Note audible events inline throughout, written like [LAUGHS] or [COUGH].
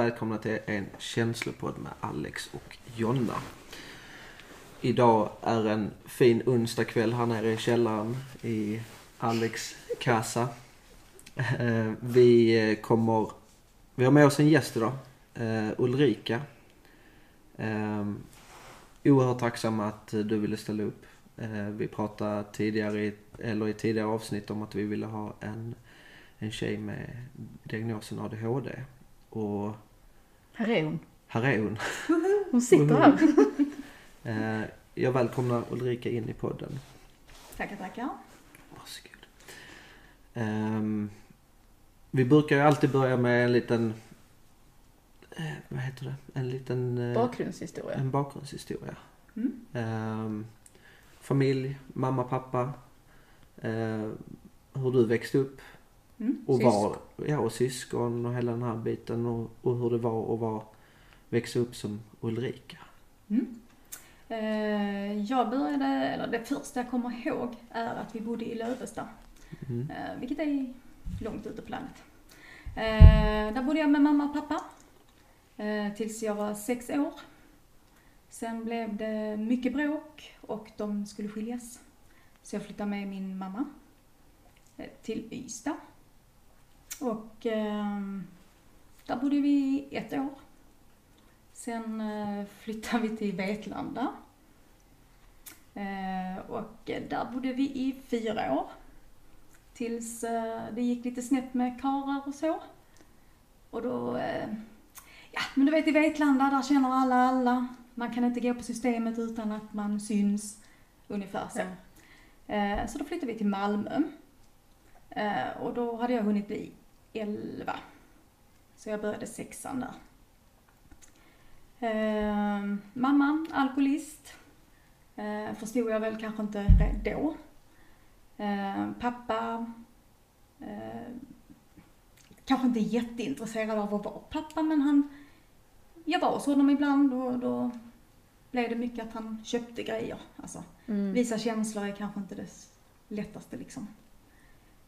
Välkomna till en känslopodd med Alex och Jonna. Idag är en fin onsdagkväll här nere i källaren i Alex kassa. Eh, vi kommer, vi har med oss en gäst idag, eh, Ulrika. Eh, oerhört tacksam att du ville ställa upp. Vi pratade tidigare i, eller i tidigare avsnitt om att vi ville ha en, en tjej med diagnosen ADHD. Och här är hon. här är hon. [LAUGHS] Hon sitter här. [LAUGHS] Eh, Jag välkomnar Ulrika in i podden. Tackar, tackar. Varsågod. Ehm, vi brukar ju alltid börja med en liten... eh, vad heter det? En liten... eh, Bakgrundshistoria. En bakgrundshistoria. Mm. Ehm, familj, mamma, pappa. eh, hur du växte upp. Mm. Och Syskon. var, ja, och syskon och hela den här biten. Och, och hur det var att vara, växa upp som Ulrika. Mm. Eh, jag började, eller det första jag kommer ihåg är att vi bodde i Lövestad. Mm. Eh, vilket är långt ute på landet. Eh, där bodde jag med mamma och pappa. Eh, tills jag var sex år. Sen blev det mycket bråk och de skulle skiljas. Så jag flyttade med min mamma eh, till Ystad. Och ehm, där bodde vi ett år. Sen eh, flyttade vi till Vetlanda. Eh, och där bodde vi i fyra år. Tills eh, det gick lite snett med karar och så. Och då, eh, ja men du vet i Vetlanda där känner alla alla. Man kan inte gå på systemet utan att man syns. Ungefär så. Eh, så då flyttade vi till Malmö. Eh, och då hade jag hunnit bli 11. Så jag började sexan där. Eh, mamma, alkoholist. Eh, förstod jag väl kanske inte då. Eh, pappa, eh, kanske inte jätteintresserad av att vara pappa men han, jag var hos honom ibland och då blev det mycket att han köpte grejer. Alltså, Mm. visa känslor är kanske inte det lättaste liksom.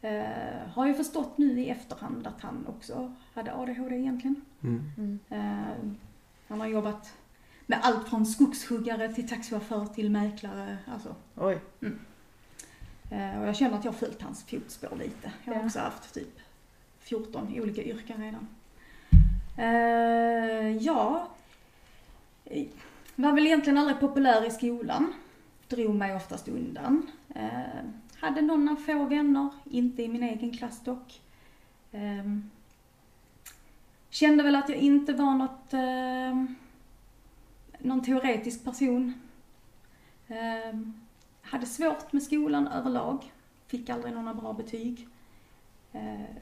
Eh, har ju förstått nu i efterhand att han också hade ADHD egentligen. Mm. Mm. Eh, han har jobbat med allt från skogshuggare till taxichaufför till mäklare. Alltså, Oj. eh, och jag känner att jag har följt hans fotspår lite. Jag har Ja. också haft typ 14 olika yrken redan. Eh, ja, eh, var väl egentligen aldrig populär i skolan. Drog mig oftast undan. Hade några få vänner, inte i min egen klass dock. Eh, kände väl att jag inte var något, eh, någon teoretisk person. Eh, hade svårt med skolan överlag. Fick aldrig några bra betyg. Eh,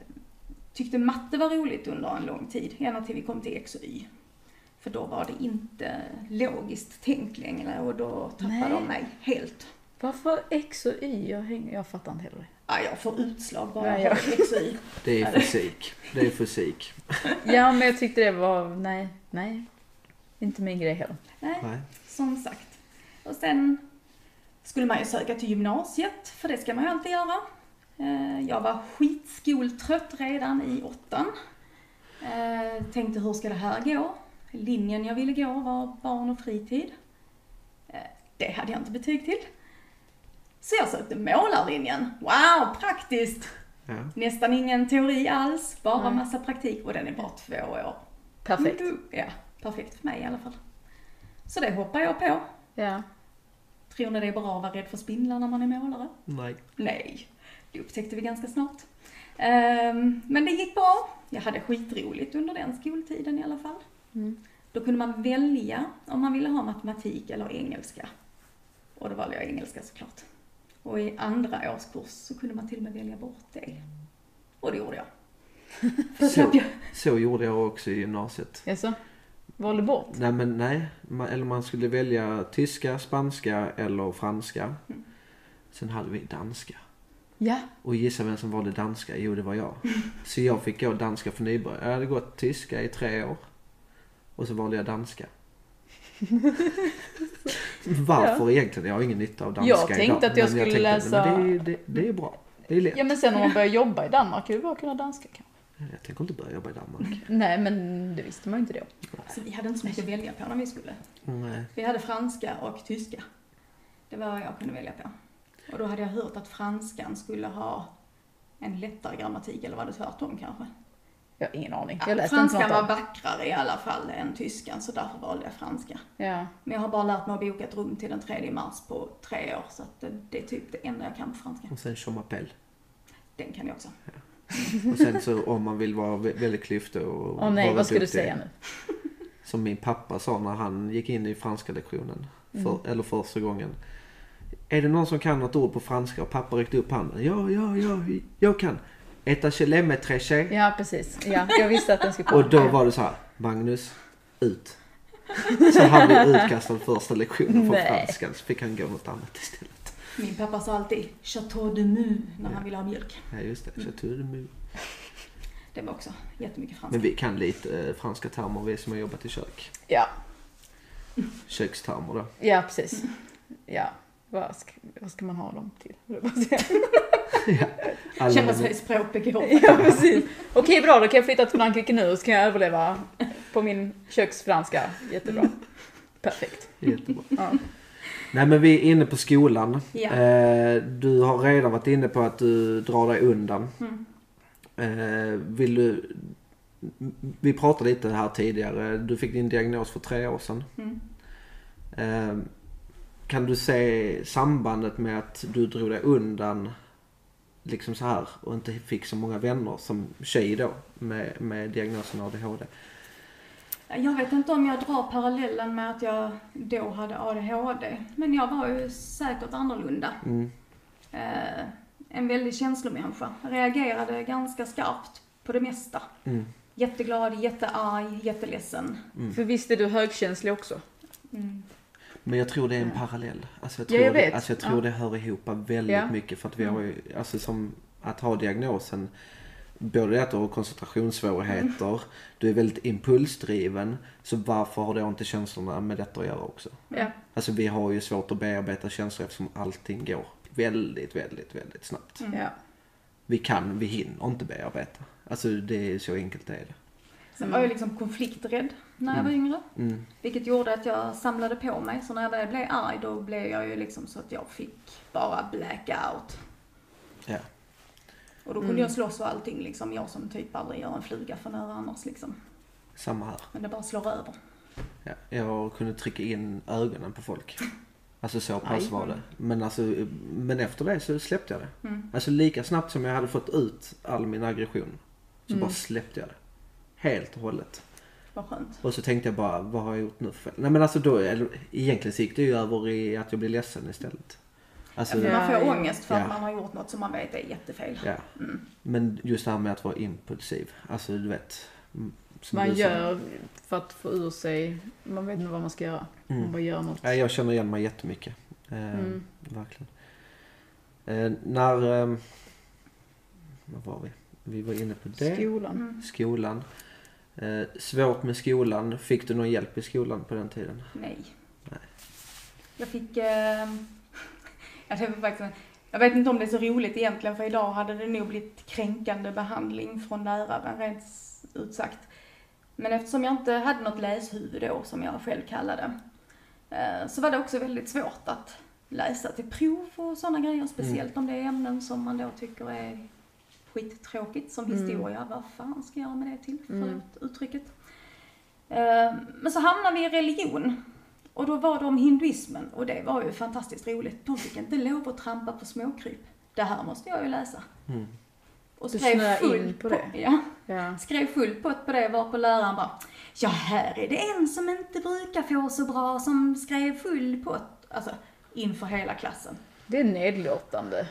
tyckte matte var roligt under en lång tid, ända till vi kom till X och Y. För då var det inte logiskt tänkt längre och då tappade Nej. de mig helt. Varför X och Y? Jag, hänger, jag fattar inte heller. Ja, jag får utslag bara Ja, jag X och Y. Det är fysik. Det är fysik. Ja, men jag tyckte det var, nej, nej. Inte min grej heller. Nej, Nej. som sagt. Och sen skulle man ju söka till gymnasiet, för det ska man ju alltid göra. Eh, Jag var skitskoltrött redan i åttan. Eh, Tänkte hur ska det här gå? Linjen jag ville gå var barn och fritid. Eh, Det hade jag inte betyg till. Så jag sökte målarlinjen. Wow, praktiskt! Ja. Nästan ingen teori alls, bara Nej. massa praktik och den är bara två år. Perfekt. Mm, Ja, perfekt för mig i alla fall. Så det hoppar jag på. Ja. Tror ni det är bra att vara rädd för spindlar när man är målare? Nej. Nej, det upptäckte vi ganska snart. Ehm, men det gick bra. Jag hade skitroligt under den skoltiden i alla fall. Mm. Då kunde man välja om man ville ha matematik eller engelska. Och då valde jag engelska såklart. Och i andra årskurs så kunde man till och med välja bort det. Och det gjorde jag. [LAUGHS] Så. Så gjorde jag också i gymnasiet. Jaså? Valde bort? Nej men nej. Man, eller man skulle välja tyska, spanska eller franska. Mm. Sen hade vi danska. Ja. Och gissa vem som valde danska? Jo det var jag. [LAUGHS] Så jag fick gå danska för nybörjare. Jag hade gått tyska i tre år. Och så valde jag danska. [LAUGHS] Varför egentligen? Jag har ingen nytta av danska Jag tänkte idag. att jag skulle tänkte, läsa- Men det, är- det, det är bra. Det är lätt. Ja men sen om man börjar jobba i Danmark kan det vara kunna danska kanske. Jag tänker inte börja jobba i Danmark. [LAUGHS] Nej, men det visste man ju inte då. Så vi hade inte så mycket att välja på när vi skulle. Nej. Vi hade franska och tyska. Det var vad jag kunde välja på. Och då hade jag hört att franskan skulle ha en lättare grammatik, eller var det tvärtom kanske? Jag har ingen aning. Ja, Jag läste inte franskan var vackrare i alla fall än tyskan, så därför valde jag franska. Ja. Men jag har bara lärt mig att boka ett rum till den 3 mars på tre år, så att det, det är typ det enda jag kan på franska. Och sen je m'appelle. Den kan jag också. Och sen så om man vill vara vä- väldigt klyftig och Åh nej, vara vad ska du säga nu? Som min pappa sa när han gick in i franska lektionen. För, Mm. Eller första gången. Är det någon som kan något ord på franska? Och pappa räckte upp handen. Ja, ja, ja, jag kan. Eta chelé med treché. Ja, precis. Ja, jag visste att den skulle komma. Och då var det så här. Magnus, ut. Så han blev utkastad första lektionen från franskan. Så fick han gå något annat istället. Min pappa sa alltid Chateau de Mu när han ville ha mjölk. Ja, just det. Chateau de Mu. Det var också jättemycket franska. Men vi kan lite eh, franska termer, vi som har jobbat i kök. Ja, Kökstermer då. ja precis. Ja, vad ska, vad ska man ha dem till? Alla Känna sig språkbegåvad. Ja, precis. Okej, bra. Då kan jag flytta till Frankrike nu så kan jag överleva på min köksfranska. Jättebra. Perfekt. Jättebra. Ja. Nej men vi är inne på skolan. Ja. Eh, du har redan varit inne på att du drar dig undan. Mm. Eh, vill du... Vi pratade lite här tidigare. Du fick din diagnos för tre år sedan. Mm. Eh, kan du se sambandet med att du drog dig undan liksom så här och inte fick så många vänner som tjej då med, med diagnosen ADHD? Jag vet inte om jag drar parallellen med att jag då hade ADHD, men jag var ju säkert annorlunda. Mm. Eh, en väldigt känslomänniska. Reagerade ganska skarpt på det mesta. Mm. Jätteglad, jättearg, jätteledsen. För visst är du högkänslig också? Mm. Men jag tror det är en parallell. Alltså jag Ja, tror, jag det, vet. alltså jag tror Ja. det hör ihop väldigt Ja. mycket för att vi har ju, alltså som att ha diagnosen Både det att du har koncentrationssvårigheter, du är väldigt impulsdriven. Så varför har då inte känslorna med detta att göra också? Ja. Alltså vi har ju svårt att bearbeta känslor eftersom allting går väldigt, väldigt, väldigt snabbt. Mm. Ja. Vi kan, vi hinner inte bearbeta. Alltså det är så enkelt det är det. Sen var jag liksom konflikträdd när jag var yngre. Mm. Vilket gjorde att jag samlade på mig. Så när jag väl blev arg då blev jag ju liksom så att jag fick bara blackout. Ja. Och då kunde Mm. jag slåss för allting liksom. Jag som typ aldrig gör en fluga för nära annars liksom. Samma här. Men det bara slår över. Ja, jag kunde trycka in ögonen på folk. Alltså så pass Aj. var det. Men, alltså, men efter det så släppte jag det. Mm. Alltså lika snabbt som jag hade fått ut all min aggression. Så Mm. bara släppte jag det. Helt och hållet. Vad skönt. Och så tänkte jag bara, vad har jag gjort nu för fel? Nej men alltså då, eller, egentligen så gick det ju över i att jag blev ledsen istället. Alltså, Ja, ja. man får Ja, ja. ångest för Ja. att man har gjort något som man vet är jättefel. Mm. Men just det här med att vara impulsiv. Alltså du vet. mm, som Man gör för att få ur sig, man vet inte vad man ska göra. Man Mm. bara gör något. Ja, jag känner igen mig jättemycket. Eh, Mm. Verkligen. Eh, när... Eh, vad var vi? Vi var inne på det. Skolan. Mm. Skolan. Eh, svårt med skolan. Fick du någon hjälp i skolan på den tiden? Nej. Nej. Jag fick... Eh, [LAUGHS] ja, det var faktiskt, jag vet inte om det är så roligt egentligen för idag hade det nog blivit kränkande behandling från läraren rent ut sagt. Men eftersom jag inte hade något läshuvud då som jag själv kallade eh, så var det också väldigt svårt att läsa till prov och sådana grejer. Speciellt om det är ämnen som man då tycker är skittråkigt som Mm. historia. Vad fan ska jag göra med det till? Mm. Förlåt uttrycket. Eh, Men så hamnade vi i religion. Och då var det om hinduismen och det var ju fantastiskt roligt. De fick inte lov att trampa på småkryp. Det här måste jag ju läsa. Mm. Och skrev snöade full in på på det? Ja, Ja. skrev full pott på det var på läraren bara Ja, här är det en som inte brukar få så bra som skrev full pott. Alltså, inför hela klassen. Det är nedlåtande.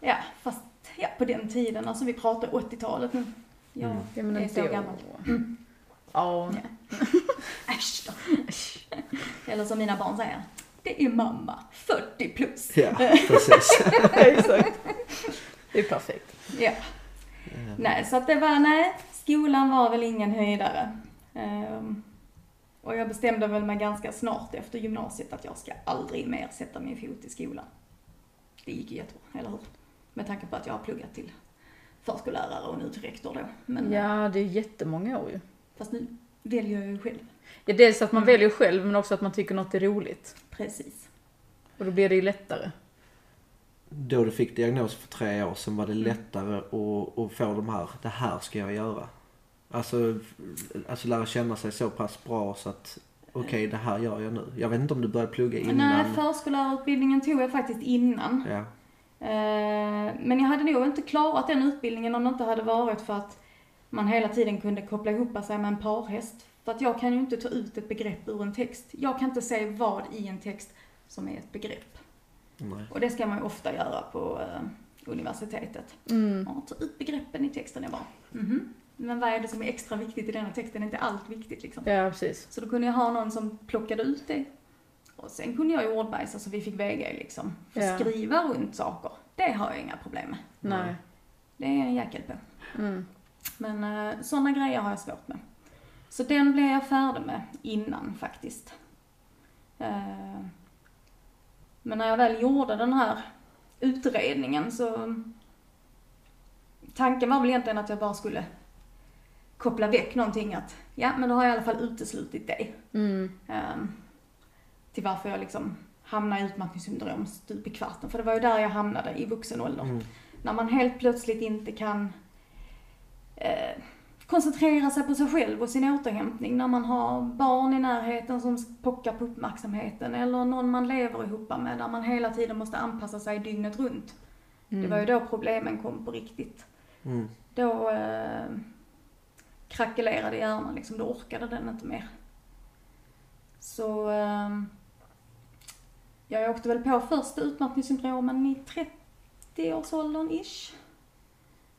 Ja, fast ja, på den tiden, alltså vi pratar 80-talet nu. Jag Mm. Ja, men är så då. gammal. Ja. Ja. Äsch då. Eller som mina barn säger, det är mamma, 40 plus. Ja, precis. [LAUGHS] Exakt. Det är perfekt. Ja. Nej, så att det var, nej, skolan var väl ingen höjdare. Ehm, och jag bestämde väl mig ganska snart efter gymnasiet att jag ska aldrig mer sätta min fot i skolan. Det gick ju jättebra, eller hur? Med tanke på att jag har pluggat till förskollärare och nu till rektor då. Men, Ja, det är jättemånga år ju. Fast nu väljer jag ju själv. Ja, dels att man Mm. väljer själv men också att man tycker något är roligt. Precis. Och då blir det ju lättare. Då du fick diagnos för tre år sedan var det lättare att, att få de här, det här ska jag göra. Alltså, alltså lära känna sig så pass bra så att okej det här gör jag nu. Jag vet inte om du började plugga innan. Nej, förskollärarutbildningen tog jag faktiskt innan. Ja. Eh, Men jag hade nog inte klarat den utbildningen om det inte hade varit för att man hela tiden kunde koppla ihop sig med en parhäst. För att jag kan ju inte ta ut ett begrepp ur en text. Jag kan inte se vad i en text som är ett begrepp. Nej. Och det ska man ju ofta göra på eh, universitetet. Mm. Ja, ta ut begreppen i texten. Jag bara, mhm. Men vad är det som är extra viktigt i denna texten? Är inte allt viktigt liksom? Ja, precis. Så då kunde jag ha någon som plockade ut det. Och sen kunde jag ju ordbajsa så vi fick VG liksom. För Ja. skriva runt saker, det har jag inga problem med. Nej. Det är en jäkel på. Mm. Men uh, sådana grejer har jag svårt med. Så den blev jag färdig med innan faktiskt. Eh, men när jag väl gjorde den här utredningen så tanken var väl egentligen att jag bara skulle koppla väck någonting att ja men då har jag i alla fall uteslutit det. Mm. Ehm, till varför jag liksom hamnade i utmattningssyndrom stup i kvarten. För det var ju där jag hamnade i vuxen ålder. Mm. När man helt plötsligt inte kan eh, koncentrera sig på sig själv och sin återhämtning. När man har barn i närheten som pockar på uppmärksamheten. Eller någon man lever ihop med där man hela tiden måste anpassa sig dygnet runt. Det var ju då problemen kom på riktigt. Mm. Då eh, krackelerade hjärnan liksom, då orkade den inte mer. Så eh, jag åkte väl på första utmattningssyndromen i 30-årsåldern ish.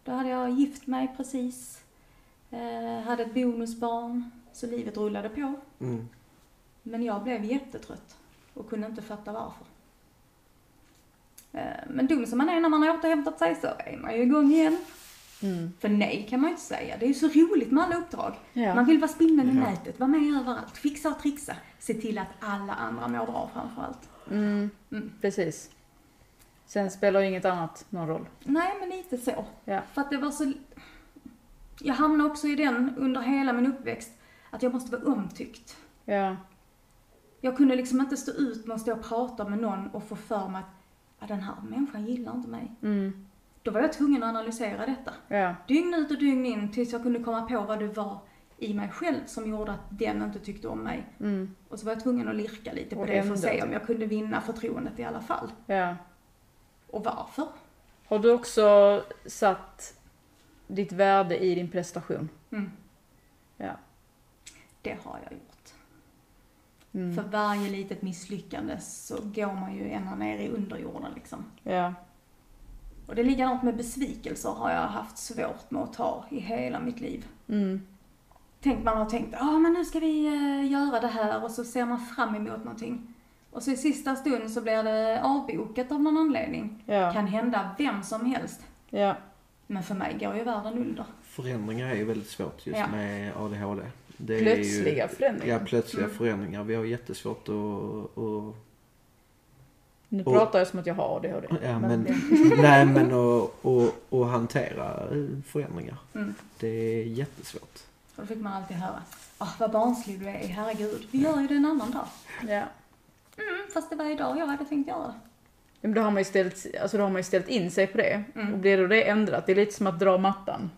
Då hade jag gift mig precis, eh, hade ett bonusbarn, så livet rullade på. Mm. Men jag blev jättetrött och kunde inte fatta varför. Eh, Men dum som man är när man har återhämtat sig så är man ju igång igen. Mm. För nej kan man ju inte säga. Det är ju så roligt med alla uppdrag. Ja. Man vill vara spindeln i Ja. nätet, vara med överallt, fixa och trixa. Se till att alla andra mår bra framförallt. Mm. Mm. Precis. Sen spelar ju inget annat någon roll. Nej, men lite så. Ja. För att det var så... Jag hamnade också i den under hela min uppväxt, att jag måste vara omtyckt. Ja. Jag kunde liksom inte stå ut med att stå och prata med någon och få för mig att "Ja, den här människan gillar inte mig. Mm. Då var jag tvungen att analysera detta. Ja. Dygn ut och dygn in tills jag kunde komma på vad det var i mig själv som gjorde att den inte tyckte om mig. Mm. Och så var jag tvungen att lirka lite på Och det för att se om jag kunde vinna förtroendet i alla fall. Ja. Och varför? Har du också satt ditt värde i din prestation? Mm. Ja. Det har jag gjort. Mm. För varje litet misslyckande så går man ju ända ner i underjorden liksom. Ja. Och det är likadant med besvikelser har jag haft svårt med att ta i hela mitt liv. Mm. Tänk man har tänkt, ja men nu ska vi eh, göra det här och så ser man fram emot någonting. Och så i sista stund så blir det avbokat av någon anledning. Ja. Kan hända vem som helst. Ja. Men för mig går ju världen under. Förändringar är ju väldigt svårt just Ja. med ADHD. Det är Plötsliga ju, förändringar. Ja, plötsliga Mm. förändringar. Vi har jättesvårt att... att Nu Och- pratar jag som att jag har ADHD. ja, Men [LAUGHS] nej, men att hantera eh, förändringar. Mm. Det är jättesvårt. Och då fick man alltid höra, ah vad barnslig du är, herregud. Vi gör ju det en annan dag. Ja. Mm, fast det var idag jag hade tänkt göra det. Men då har man ju ställt, alltså då har man ju ställt in sig på det. Mm. Och blir då det ändrat, det är lite som att dra mattan.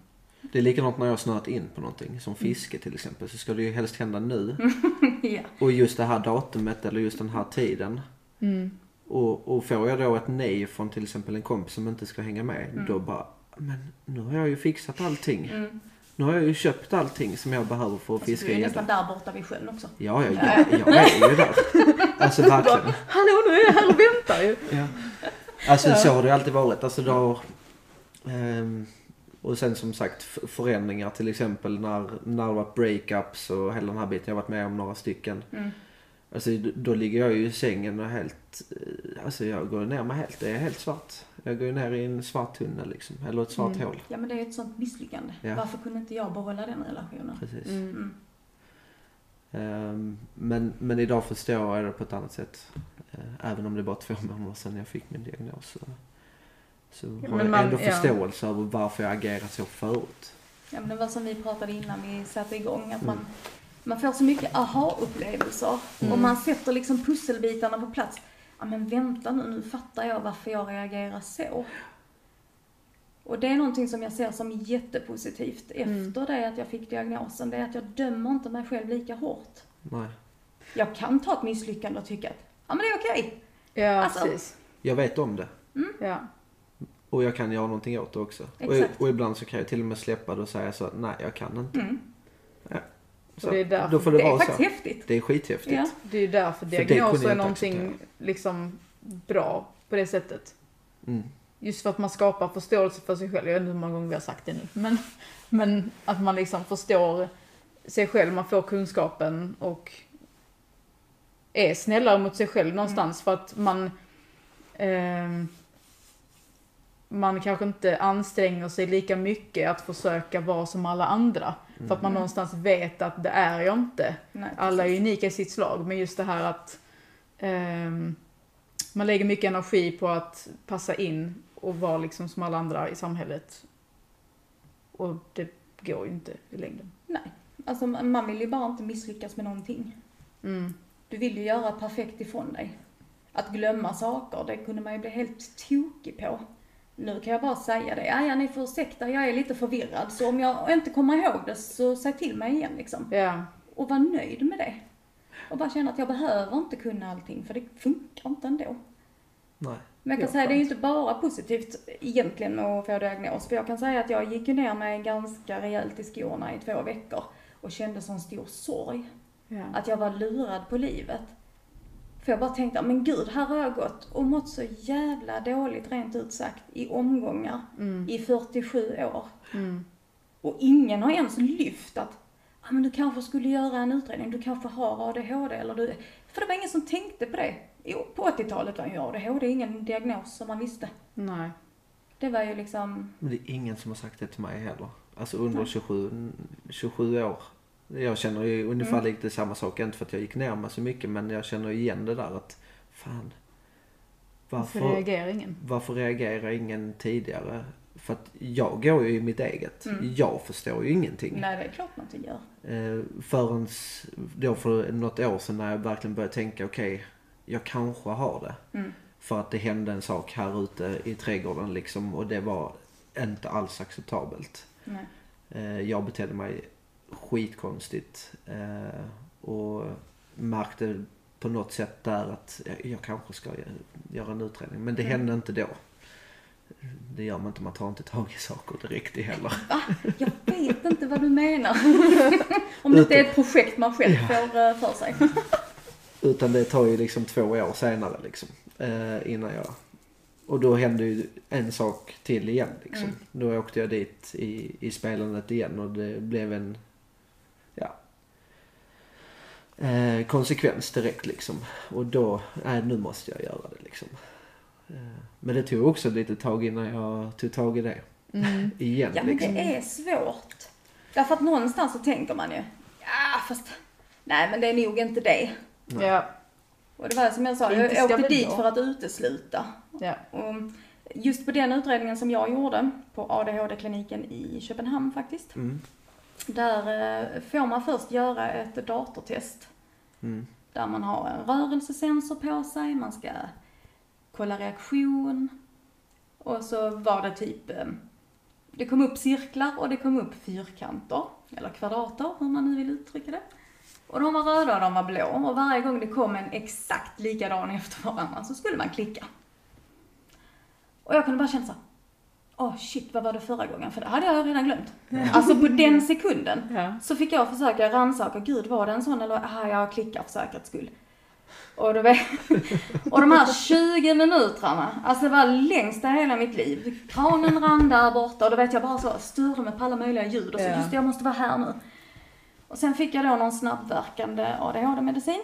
Det är likadant när jag har snöat in på någonting. Som fiske till exempel. Så ska det ju helst hända nu. [LAUGHS] ja. Och just det här datumet eller just den här tiden. Mm. Och, och får jag då ett nej från till exempel en kompis som inte ska hänga med. Då bara, men nu har jag ju fixat allting. Mm. Nu har jag ju köpt allting som jag behöver för att Alltså, du fiska är gädda. nästan där borta vid sjön också. Ja, jag, jag, [LAUGHS] jag är ju där. Alltså verkligen. Hallå, nu är jag här och väntar ju. Ja. Alltså så har det alltid varit. Alltså då, ehm, och sen som sagt förändringar till exempel när, när det varit breakups och hela den här biten. Jag har varit med om några stycken. Mm. Alltså då ligger jag ju i sängen och helt, eh, alltså jag går ner mig helt, det är helt svart. Jag går ju ner i en svart tunnel liksom, eller ett svart Mm. hål. Ja men det är ett sånt misslyckande. Ja. Varför kunde inte jag behålla den relationen? Precis. Mm. Ehm, men, men idag förstår jag det på ett annat sätt. Eh, även om det är bara två månader sedan jag fick min diagnos. Så, Så Ja, har jag man- ändå ja. förståelse över varför jag agerat så förut. Ja, men det var som vi pratade innan vi satte igång, att Mm. man, man får så mycket aha-upplevelser Mm. och man sätter liksom pusselbitarna på plats. Ja men vänta nu, nu fattar jag varför jag reagerar så. Och det är någonting som jag ser som jättepositivt Mm. efter det att jag fick diagnosen, det är att jag dömer inte mig själv lika hårt. Nej. Jag kan ta ett misslyckande och tycka att, ja men det är okej. Ja, Alltså- precis. Jag vet om det. Ja. Och jag kan göra någonting åt det också. Och, och ibland så kan jag till och med släppa det och säga så nej jag kan inte. Mm. Så det är därför- då får det, Det är vara så. faktiskt häftigt. Det är skithäftigt. Ja. Det är därför diagnoser är någonting liksom bra på det sättet. Mm. Just för att man skapar förståelse för sig själv. Jag vet inte hur många gånger vi har sagt det nu. Men, men att man liksom förstår sig själv, man får kunskapen och är snällare mot sig själv någonstans för att man ehm, man kanske inte anstränger sig lika mycket att försöka vara som alla andra. För att man Mm. någonstans vet att det är jag inte. Nej, Alla är unika i sitt slag, men just det här att ehm, man lägger mycket energi på att passa in och vara liksom som alla andra i samhället. Och det går ju inte i längden. Nej, alltså man man vill ju bara inte misslyckas med någonting. Mm. Du vill ju göra perfekt ifrån dig. Att glömma saker, det kunde man ju bli helt tokig på. Nu kan jag bara säga det, ja, ja ni får ursäkta, jag är lite förvirrad, så om jag inte kommer ihåg det så säg till mig igen liksom. Ja, Och var nöjd med det. Och bara känna att jag behöver inte kunna allting, för det funkar inte ändå. Nej. Men jag kan Ja, säga, det är ju inte bara positivt egentligen att få diagnos. För jag kan säga att jag gick ju ner mig ganska rejält i skorna i två veckor och kände sån stor sorg. ja. Att jag var lurad på livet. För jag bara tänkte, men gud, här har jag gått och mått så jävla dåligt rent ut sagt i omgångar Mm. i 47 år. Mm. Och ingen har ens lyft att, ja men du kanske skulle göra en utredning, du kanske har ADHD eller du... För det var ingen som tänkte på det. Jo, på 80-talet var ju ADHD ingen diagnos som man visste. Nej. Det var ju liksom, Men det är ingen som har sagt det till mig heller. Alltså under Nej. 27, 27 år. Jag känner ju ungefär Mm. lite samma sak. Inte för att jag gick ner mig så mycket men jag känner igen det där att fan. Varför Varför, reagerar ingen? varför reagerar ingen tidigare? För att jag går ju i mitt eget. Mm. Jag förstår ju ingenting. nej det är klart man inte gör. Eh, förrän då för något år sedan när jag verkligen började tänka okej, jag kanske har det. Mm. För att det hände en sak här ute i trädgården liksom och det var inte alls acceptabelt. Nej. Eh, jag betedde mig skitkonstigt eh, och märkte på något sätt där att jag, kanske ska gö- göra en utredning. Men det Mm. hände inte då. Det gör man inte, man tar inte tag i saker direkt heller. Va? Jag vet inte vad du menar. [LAUGHS] Om det inte är ett projekt man själv får eh, för sig. [LAUGHS] Utan det tar ju liksom två år senare liksom. Eh, innan jag... Och då hände ju en sak till igen liksom. Mm. Då åkte jag dit i, i spelandet igen och det blev en... Eh, konsekvens direkt liksom. Och då, nej nu måste jag göra det liksom. Eh, men det tog också lite tag innan jag tog tag i det. Mm. [LAUGHS] Igen Ja men liksom. det är svårt. Därför att någonstans så tänker man ju, ja fast, nej men det är nog inte det. Ja. Och det var som jag sa, jag åkte dit då. för att utesluta. Ja. Och just på den utredningen som jag gjorde på ADHD-kliniken i Köpenhamn faktiskt. Mm. Där eh, får man först göra ett datortest. Mm. Där man har en rörelsesensor på sig, man ska kolla reaktion. Och så var det typ, eh, det kom upp cirklar och det kom upp fyrkanter, eller kvadrater, hur man nu vill uttrycka det. Och de var röda och de var blå och varje gång det kom en exakt likadan efter varandra så skulle man klicka. Och jag kunde bara känna så åh shit vad var det förra gången? För det hade jag redan glömt. Alltså på den sekunden. Ja. Så fick jag försöka rannsaka, gud var det en sån eller, aha jag klickar för säkerhets skull. Och, då, [LAUGHS] och de här 20 minuterna, alltså det var längsta hela mitt liv. Kranen rann där borta och då vet jag bara så, störde mig på alla möjliga ljud och så, Ja. just det, jag måste vara här nu. Och sen fick jag då någon snabbverkande ADHD-medicin.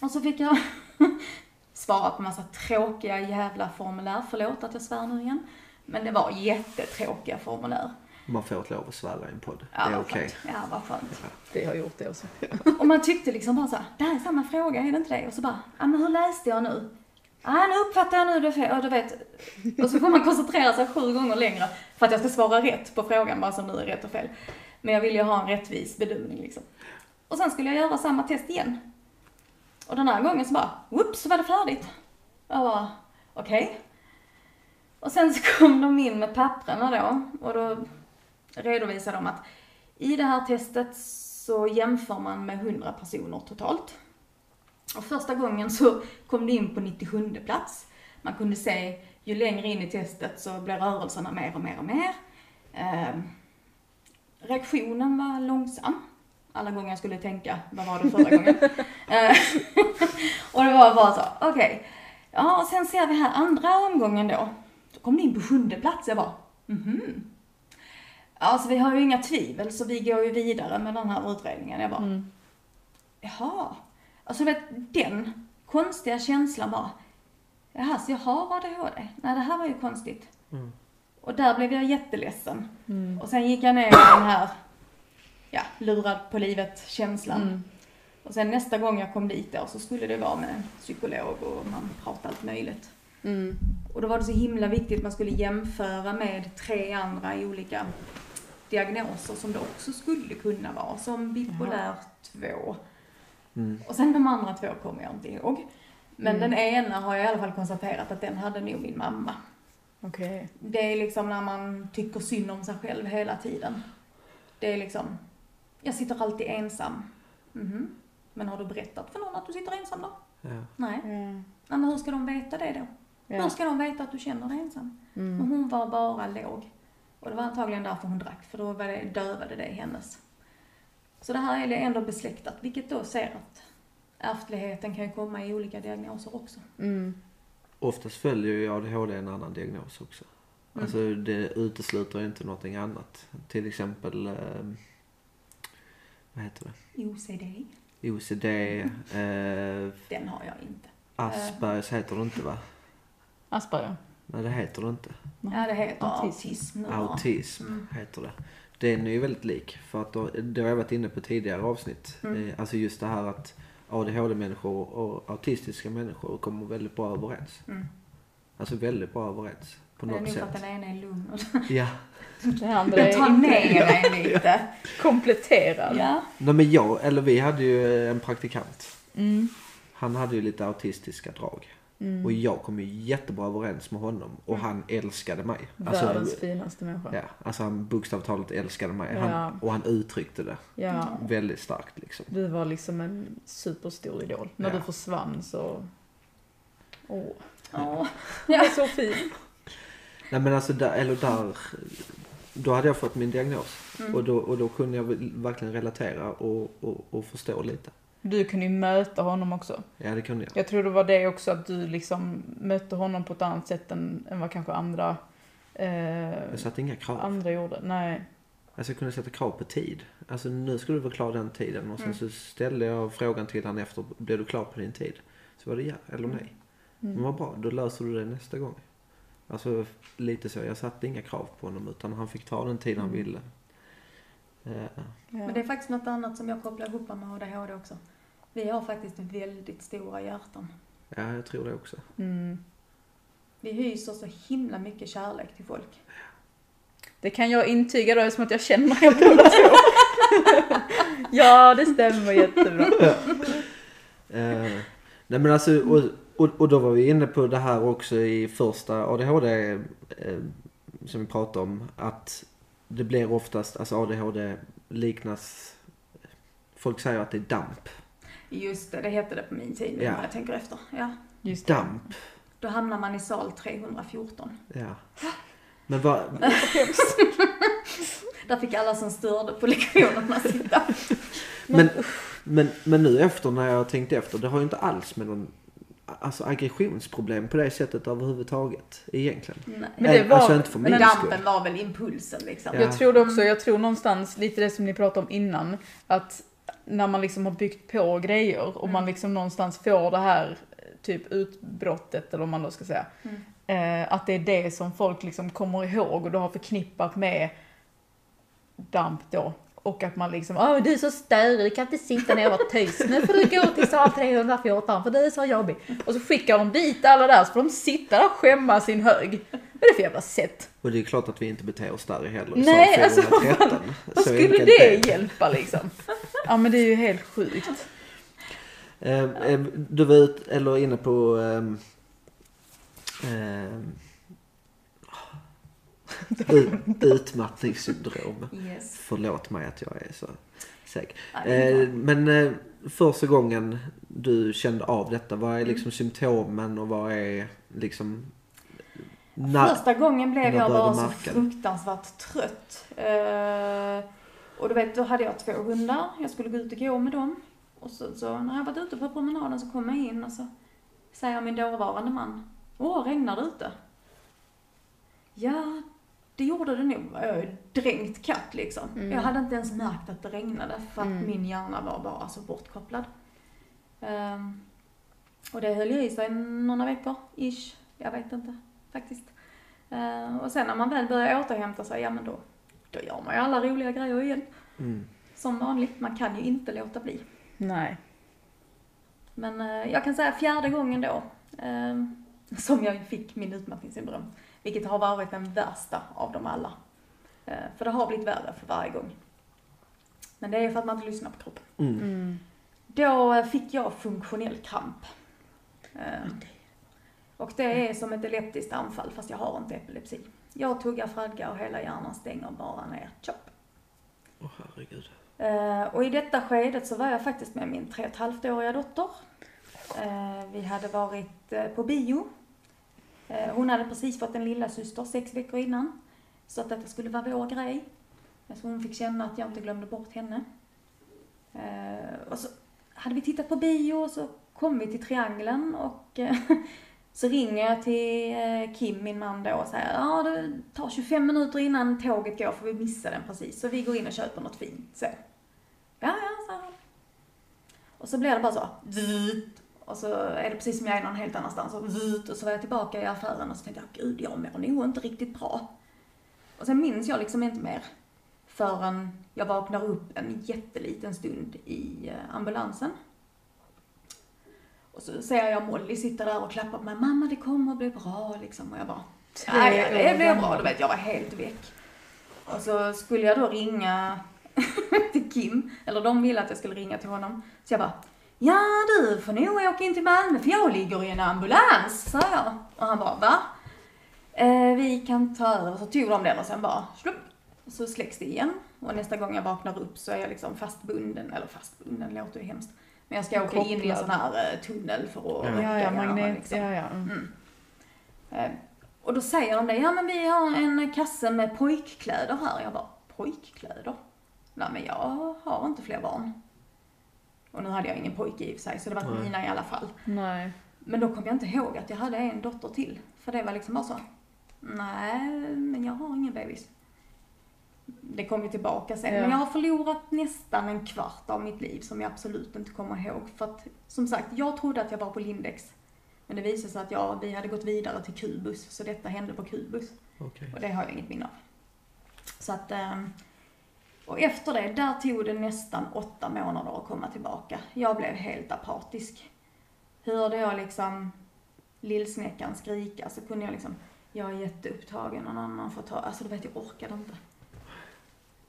Och så fick jag [LAUGHS] svara på massa tråkiga jävla formulär, förlåt att jag svär nu igen. Men det var jättetråkiga formulär. Man får inte lov att svära i en podd. Ja, det är vad okej. skönt. Ja, vad skönt. Det har gjort det också. [LAUGHS] Och man tyckte liksom bara så här, det här är samma fråga, är det inte det? Och så bara, ja men hur läste jag nu? ah, nu uppfattar jag nu det fel. Och du vet, och så får man koncentrera sig sju gånger längre för att jag ska svara rätt på frågan, vad som nu är rätt och fel. Men jag vill ju ha en rättvis bedömning liksom. Och sen skulle jag göra samma test igen. Och den här gången så bara, whoops, så var det färdigt. Jag bara, okej. Okay. Och sen så kom de in med papprena då och då redovisade de att i det här testet så jämför man med 100 personer totalt. Och första gången så kom det in på 97 plats. Man kunde se ju längre in i testet så blev rörelserna mer och mer och mer. Eh, reaktionen var långsam. Alla gånger jag skulle tänka, vad var det förra gången? [LAUGHS] Eh, och det var bara så, okej. Okay. Ja, och sen ser vi här andra omgången då. Då kom det in på sjunde plats. Jag bara, mhm. Alltså vi har ju inga tvivel så vi går ju vidare med den här utredningen. Jag bara, mm. jaha. Alltså vet, den konstiga känslan bara, jaha, så jag har ADHD? Nej, det här var ju konstigt. Mm. Och där blev jag jätteledsen. Mm. Och sen gick jag ner i den här, ja, lurad på livet-känslan. Mm. Och sen nästa gång jag kom dit då så skulle det vara med en psykolog och man pratade allt möjligt. Mm. Och då var det så himla viktigt, man skulle jämföra med tre andra i olika diagnoser som det också skulle kunna vara, som bipolär 2. Mm. Och sen de andra två kommer jag inte ihåg. Men mm. den ena har jag i alla fall konstaterat att den hade nog min mamma. Okay. Det är liksom när man tycker synd om sig själv hela tiden. Det är liksom, jag sitter alltid ensam. Mm -hmm. Men har du berättat för någon att du sitter ensam då? Ja. Nej. Mm. men hur ska de veta det då? Hur ska de veta att du känner dig ensam? Mm. Och hon var bara låg. Och det var antagligen därför hon drack, för då var det, dövade det hennes. Så det här är ändå besläktat, vilket då ser att ärftligheten kan ju komma i olika diagnoser också. Mm. Oftast följer ju ADHD en annan diagnos också. Mm. Alltså det utesluter inte någonting annat. Till exempel, eh, vad heter det? OCD. OCD. Eh, Den har jag inte. Aspergers heter det inte va? Asperger? Nej det heter det inte. Ja det heter autism. Autism mm. heter det. Den är ju väldigt lik. För att då, det har jag varit inne på tidigare avsnitt. Mm. Eh, alltså just det här att ADHD-människor och autistiska människor kommer väldigt bra överens. Mm. Alltså väldigt bra överens. På något sätt. Det är nog för att den ena är lugn och Ja. Det andra är tar ner dig lite. Kompletterad. Ja. Nej men jag, eller vi hade ju en praktikant. Mm. Han hade ju lite autistiska drag. Mm. Och jag kom ju jättebra överens med honom och mm. han älskade mig. Alltså, Världens finaste människa. Ja, alltså han bokstavligt älskade mig. Han, ja. Och han uttryckte det ja. väldigt starkt liksom. Du var liksom en superstor idol. När ja. du försvann så... Åh. Oh. Ja. [LAUGHS] så fin. Nej men alltså där, eller där, då hade jag fått min diagnos. Mm. Och, då, och då kunde jag verkligen relatera och, och, och förstå lite. Du kunde ju möta honom också. Ja, det kunde jag. Jag tror det var det också, att du liksom mötte honom på ett annat sätt än, än vad kanske andra... Eh, jag satte inga krav. Andra gjorde, nej. Alltså jag kunde sätta krav på tid. Alltså nu ska du vara klar den tiden. Och sen mm. så ställde jag frågan till honom efter, blev du klar på din tid? Så var det ja eller nej. Mm. Men vad bra, då löser du det nästa gång. Alltså lite så, jag satte inga krav på honom utan han fick ta den tid han mm. ville. Ja. Men det är faktiskt något annat som jag kopplar ihop med ADHD också. Vi har faktiskt väldigt stora hjärtan. Ja, jag tror det också. Mm. Vi hyser så himla mycket kärlek till folk. Det kan jag intyga då eftersom att jag känner er båda två. [LAUGHS] ja, det stämmer jättebra. Ja. Uh, nej men alltså, och, och, och, då var vi inne på det här också i första ADHD eh, som vi pratade om. Att det blir oftast, alltså ADHD liknas, folk säger att det är DAMP. Just det, det hette det på min tid ja. när jag tänker efter. Ja. Just DAMP. Då hamnar man i sal 314. Ja. Men vad... [LAUGHS] Där fick alla som störde på lektionerna sitta. Men, men, men nu efter när jag tänkte efter, det har ju inte alls med någon alltså aggressionsproblem på det sättet överhuvudtaget egentligen. Nej. Men det var, alltså inte för men dampen var väl impulsen liksom. Ja. Jag tror det också, jag tror någonstans lite det som ni pratade om innan, att när man liksom har byggt på grejer och mm. man liksom någonstans får det här typ utbrottet eller vad man då ska säga. Mm. Eh, att det är det som folk liksom kommer ihåg och du har förknippat med damp då. Och att man liksom, åh du är så störig, du kan inte sitta ner och vara tyst. Nu får du gå till sal 314 för du är så jobbig. Och så skickar de dit alla där så får de sitta där och skämma sin hög. Vad är det för jävla sätt? Och det är klart att vi inte beter oss där heller Nej, alltså, 413. Vad Så skulle det hjälpa liksom? Ja men det är ju helt sjukt. Eh, eh, Du var ut, eller inne på ut, [LAUGHS] utmattningssyndrom. Yes. Förlåt mig att jag är så är Eh, men eh, första gången du kände av detta, vad är liksom symptomen och vad är liksom... När, Första gången blev jag bara så fruktansvärt trött. Eh, och du vet, då hade jag två hundar. Jag skulle gå ut och gå med dem. Och så, så när jag varit ute på promenaden så kom jag in och så säger min dåvarande man, Åh, regnar det ute? Ja, det gjorde det nog. Jag ju dränkt katt liksom. Mm. Jag hade inte ens märkt att det regnade för att Mm. min hjärna var bara så bortkopplad. Ehm, och det höll ju i sig några veckor, ish. Jag vet inte faktiskt. Eh, och sen när man väl börjar återhämta sig, ja men då, då gör man ju alla roliga grejer igen. mm. Som vanligt, man kan ju inte låta bli. Nej. Men eh, jag kan säga fjärde gången då, eh, som jag fick min utmattningssyndrom. Vilket har varit den värsta av dem alla. Eh, för det har blivit värre för varje gång. Men det är för att man inte lyssnar på kroppen. Mm. Mm. Då eh, fick jag funktionell kramp. Eh, och det är som ett epileptiskt anfall fast jag har inte epilepsi. Jag tuggar fradga och hela hjärnan stänger bara ner. Chop. Åh herregud. Eh, och i detta skedet så var jag faktiskt med min tre och ett halvt åriga dotter. Vi hade varit på bio. Eh, hon hade precis fått en lilla syster sex veckor innan. Så att detta skulle vara vår grej. Eh, så hon fick känna att jag inte glömde bort henne. Eh, och så hade vi tittat på bio och så kom vi till triangeln och [LAUGHS] så ringer jag till Kim, min man då och säger ja det tar 25 minuter innan tåget går för vi missade den precis. Så vi går in och köper något fint så. Ja, ja, så han. Och så blir det bara så. Och så är det precis som jag är någon helt annanstans. Och, zzzt. och så var jag tillbaka i affären och så tänkte jag, gud jag mår nog inte riktigt bra. Och sen minns jag liksom inte mer förrän jag vaknar upp en jätteliten stund i eh, ambulansen. Och så ser jag Molly sitta där och klappa på mig. Mamma det kommer att bli bra liksom. Och jag bara, nej det blir bra. Du vet jag var helt väck. Och så skulle jag då ringa [LAUGHS] till Kim, eller de ville att jag skulle ringa till honom. Så jag bara, ja du får nog åka in till Malmö för jag ligger i en ambulans, sa jag. Och han bara, va? Eh, vi kan ta över. Så tog de den och sen bara, slupp. Så släcks det igen. Och nästa gång jag vaknar upp så är jag liksom fastbunden, eller fastbunden låter ju hemskt. Men jag ska åka in i en Kopplad. sån här eh, tunnel för att väcka Ja, ja, magnet. liksom. Ja, ja. Mm. Mm. Eh, och då säger de det, ja men vi har en kasse med pojkkläder här. Jag bara, pojkkläder? Nej men jag har inte fler barn. Och nu hade jag ingen pojke i och för sig, så det var Nej. mina i alla fall. Nej. Men då kom jag inte ihåg att jag hade en dotter till. För det var liksom bara så, nej men jag har ingen bebis. Det kom ju tillbaka sen. Ja. Men jag har förlorat nästan en kvart av mitt liv som jag absolut inte kommer ihåg. För att, som sagt, jag trodde att jag var på Lindex. Men det visade sig att jag, vi hade gått vidare till Kubus, så detta hände på Kubus. Okej. Och det har jag inget minne av. Så att, ehm, och efter det, där tog det nästan åtta månader att komma tillbaka. Jag blev helt apatisk. Hörde jag liksom lillsnäckan skrika så kunde jag liksom, jag är jätteupptagen, någon annan får ta, alltså du vet jag orkade inte.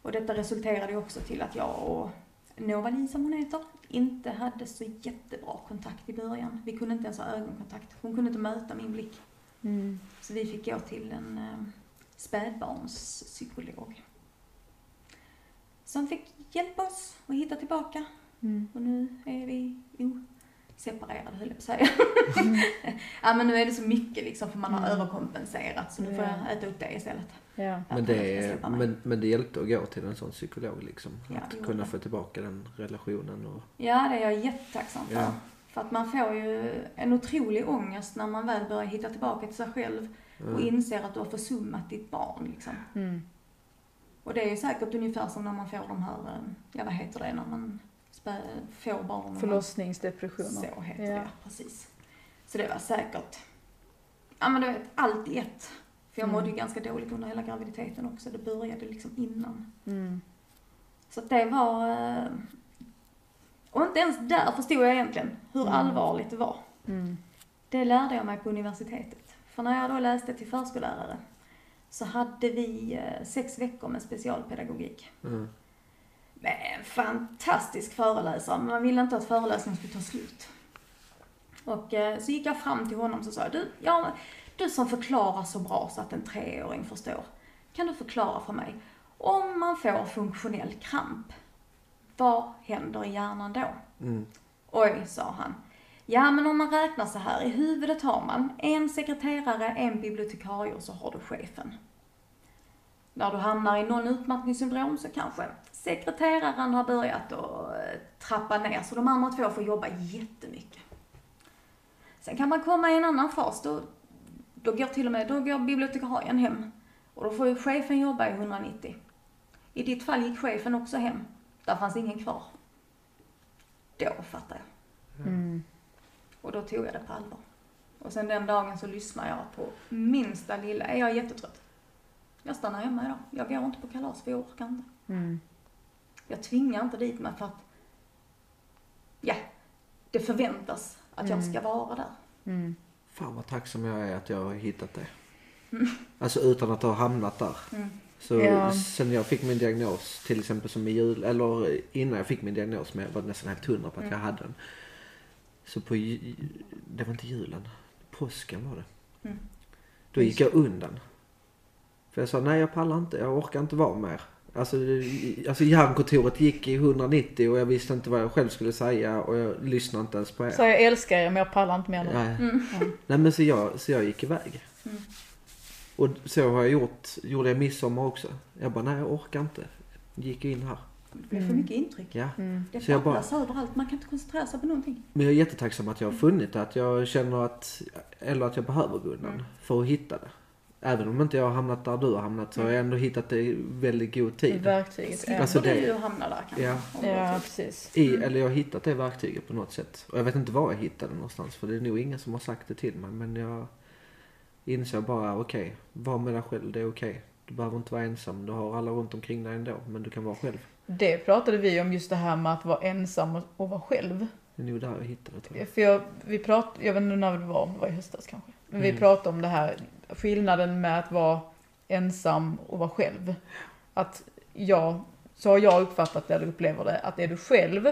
Och detta resulterade ju också till att jag och Nova-Li som hon heter, inte hade så jättebra kontakt i början. Vi kunde inte ens ha ögonkontakt. Hon kunde inte möta min blick. Mm. Så vi fick gå till en eh, spädbarnspsykolog. Som fick hjälpa oss att hitta tillbaka. Mm. Och nu är vi oseparerade höll jag på att säga. [LAUGHS] ja men nu är det så mycket liksom för man har Mm. överkompenserat så nu får Ja. jag äta upp det istället. Ja. Men, det, men, men det hjälpte att gå till en sån psykolog liksom. Ja, att kunna det. få tillbaka den relationen och... Ja det är jag jättetacksam för. Ja. För att man får ju en otrolig ångest när man väl börjar hitta tillbaka till sig själv och Mm. inser att du har försummat ditt barn liksom. Mm. Och det är säkert ungefär som när man får de här, eh, ja vad heter det, när man spä, får barn. Förlossningsdepressioner. Så heter Ja. det, precis. Så det var säkert, ja men du vet, allt i ett. För jag Mm. mådde ju ganska dåligt under hela graviditeten också, det började liksom innan. Mm. Så det var... eh, Och inte ens där förstod jag egentligen hur Mm. allvarligt det var. Mm. Det lärde jag mig på universitetet. För när jag då läste till förskollärare så hade vi eh, sex veckor med specialpedagogik. Mm. Med en fantastisk föreläsare, men man ville inte att föreläsningen skulle ta slut. Och eh, så gick jag fram till honom och sa du, ja, du som förklarar så bra så att en treåring förstår. Kan du förklara för mig, om man får funktionell kramp, vad händer i hjärnan då? Mm. Oj, sa han. Ja, men om man räknar så här, i huvudet har man en sekreterare, en bibliotekarie och så har du chefen. När du hamnar i någon utmattningssyndrom så kanske sekreteraren har börjat att eh, trappa ner så de andra två får jobba jättemycket. Sen kan man komma i en annan fas, då, då går till och med, då går bibliotekarien hem. Och då får ju chefen jobba i 190. I ditt fall gick chefen också hem. Där fanns ingen kvar. Då fattar jag. Mm. Och då tog jag det på allvar. Och sen den dagen så lyssnar jag på minsta lilla, är jag jättetrött? Jag stannar hemma idag. Jag går inte på kalas för jag orkar inte. Mm. Jag tvingar inte dit mig för att, ja, det förväntas att jag ska vara där. Mm. Fan vad tacksam jag är att jag har hittat det. Alltså utan att ha hamnat där. Mm. Så Ja. sen jag fick min diagnos, till exempel som i jul, eller innan jag fick min diagnos, men jag var nästan helt hundra på att jag hade den. Så på, det var inte julen, påsken var det. Mm. Då gick jag undan. För jag sa nej jag pallar inte, jag orkar inte vara mer. Alltså, alltså hjärnkontoret gick i 190 och jag visste inte vad jag själv skulle säga och jag lyssnade inte ens på er. Så jag älskar er men jag pallar inte mer nu. Nej. Mm. Nej men så jag, så jag gick iväg. Mm. Och så har jag gjort, gjorde jag midsommar också. Jag bara, nej jag orkar inte. Gick in här. Det blir för mycket intryck. Ja. Mm. Det Så jag bara- överallt, man kan inte koncentrera sig på någonting. Men jag är jättetacksam att jag har funnit det. Att jag känner att, eller att jag behöver gå undan Mm. för att hitta det. Även om inte jag har hamnat där du har hamnat så har jag ändå hittat det i väldigt god tid. Verktyget. Slipper Ja. Alltså du det- ju hamna där kanske. Ja. ja, precis. I, eller jag har hittat det verktyget på något sätt. Och jag vet inte var jag hittade det någonstans. För det är nog ingen som har sagt det till mig. Men jag insåg bara, okej, var med dig själv, det är okej. Du behöver inte vara ensam. Du har alla runt omkring dig ändå. Men du kan vara själv. Det pratade vi om just det här med att vara ensam och- och vara själv. Det är nog där jag hittade det tror jag. För jag, vi prat, jag vet inte när det var, det var i höstas kanske. Men vi Mm. pratade om det här, skillnaden med att vara ensam och vara själv. Att jag, så har jag uppfattat det eller upplever det, att är du själv,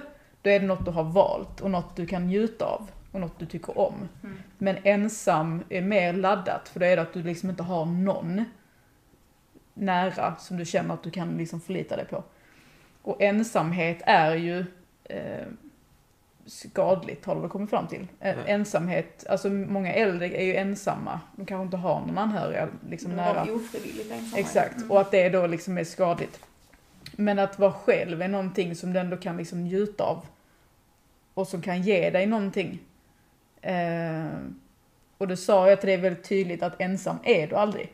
då är det något du har valt och något du kan njuta av och något du tycker om. Mm. Men ensam är mer laddat, för då är det att du liksom inte har någon nära som du känner att du kan liksom förlita dig på. Och ensamhet är ju eh, skadligt har du väl kommit fram till. Eh, Ja. Ensamhet, alltså många äldre är ju ensamma. De kanske inte har någon anhörig liksom De nära. var ofrivilligt ensamma. Exakt, Mm. och att det då liksom är skadligt. Men att vara själv är någonting som du ändå kan liksom njuta av. Och som kan ge dig någonting. Eh, och då sa jag till dig väldigt tydligt att ensam är du aldrig.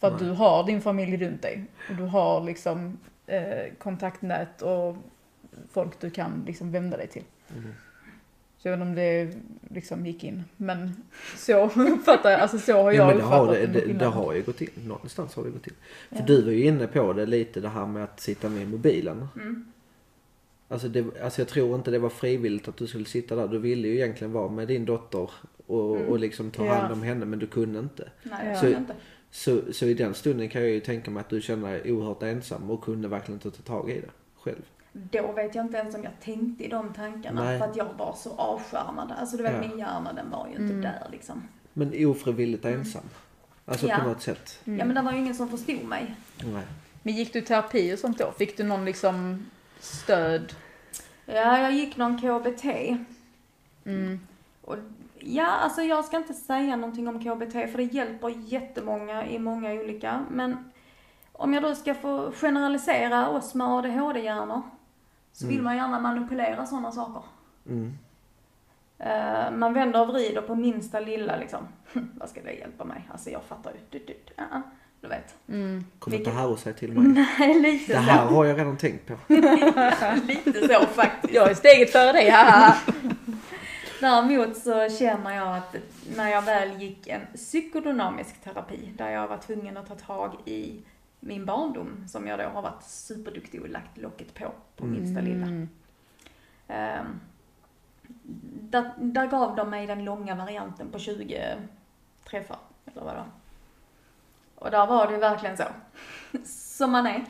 För att Nej. du har din familj runt dig. Och du har liksom eh, kontaktnät och folk du kan liksom vända dig till. Mm. Så jag vet inte om det liksom gick in. Men så [LAUGHS] uppfattar jag, alltså så har jag Ja, men det har, det, det, det har ju gått in. Någonstans har det gått in. För Ja. du var ju inne på det lite det här med att sitta med mobilen. Mm. Alltså, det, alltså jag tror inte det var frivilligt att du skulle sitta där. Du ville ju egentligen vara med din dotter och, Mm. och liksom ta hand om henne men du kunde inte. Nej, Ja. jag Så- inte. Så, så i den stunden kan jag ju tänka mig att du känner dig oerhört ensam och kunde verkligen inte ta tag i det själv. Då vet jag inte ens om jag tänkte i de tankarna Nej. för att jag var så avskärmad. Alltså du vet Ja. min hjärna den var ju inte Mm. där liksom. Men ofrivilligt ensam. Alltså Ja. på något sätt. Mm. Ja men det var ju ingen som förstod mig. Nej. Men gick du terapi och sånt då? Fick du någon liksom stöd? Ja, jag gick någon KBT. Mm. Och ja, alltså jag ska inte säga någonting om KBT för det hjälper jättemånga i många olika. Men om jag då ska få generalisera oss med ADHD-hjärnor så vill Mm. man gärna manipulera sådana saker. Mm. Eh, man vänder och vrider på minsta lilla liksom. [LAUGHS] Vad ska det hjälpa mig? Alltså jag fattar ju. Du, du, uh -uh. Du vet. Mm. Kommer inte här och säga till mig. Nej, lite Det här så. har jag redan tänkt på. [LAUGHS] lite så faktiskt. Jag är steget före dig. [LAUGHS] Däremot så känner jag att när jag väl gick en psykodynamisk terapi där jag var tvungen att ta tag i min barndom som jag då har varit superduktig och lagt locket på, på minsta lilla. Mm. Ehm, där, där gav de mig den långa varianten på 20 träffar, eller vad det var. Och där var det verkligen så. [LAUGHS] Som man är.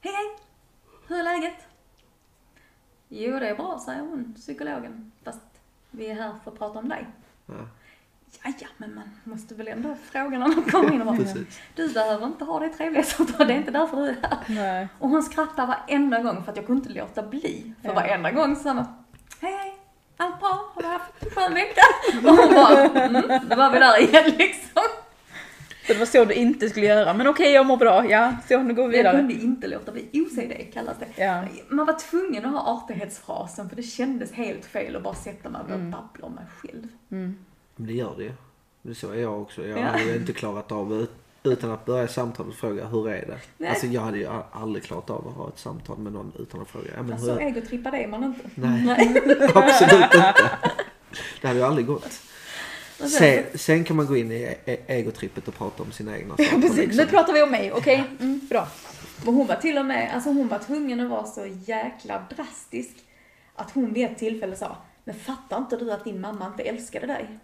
Hej hej! Hur är läget? Jo det är bra, säger hon, psykologen. Fast vi är här för att prata om dig. Ja, Ja, ja, men man måste väl ändå fråga när man kommer in och bara, du behöver inte ha det trevligt, så det är inte därför du är här. Nej. Och hon skrattar varenda gång för att jag kunde inte låta bli. För Ja. varenda gång så sa hon, hej hej, allt bra? Har du haft en skön vecka? Och hon bara, mm, då var vi där igen [LAUGHS] liksom. Så det var så du inte skulle göra. Men okej, jag mår bra. Ja, så nu går vi Jag vidare. kunde inte låta bli. OCD kallas det. Ja. Man var tvungen att ha artighetsfrasen för det kändes helt fel att bara sätta mig och Mm. babbla om mig själv. Mm. Men det gör det ju. Det så är jag också. Jag Ja. hade ju inte klarat av ut, utan att börja samtalet och fråga hur är det? Nej. Alltså jag hade ju aldrig klarat av att ha ett samtal med någon utan att fråga. Ja, men Så hur är det? egotrippad är man inte. Nej, [LAUGHS] absolut inte. Det hade ju aldrig gått. Sen- Sen, kan man gå in i egotrippet och prata om sina egna [LAUGHS] saker. Precis, liksom. nu pratar vi om mig. Okej, mm, bra. Och hon var till och med, alltså hon var tvungen att vara så jäkla drastisk att hon vid ett tillfälle sa, men fattar inte du att din mamma inte älskade dig?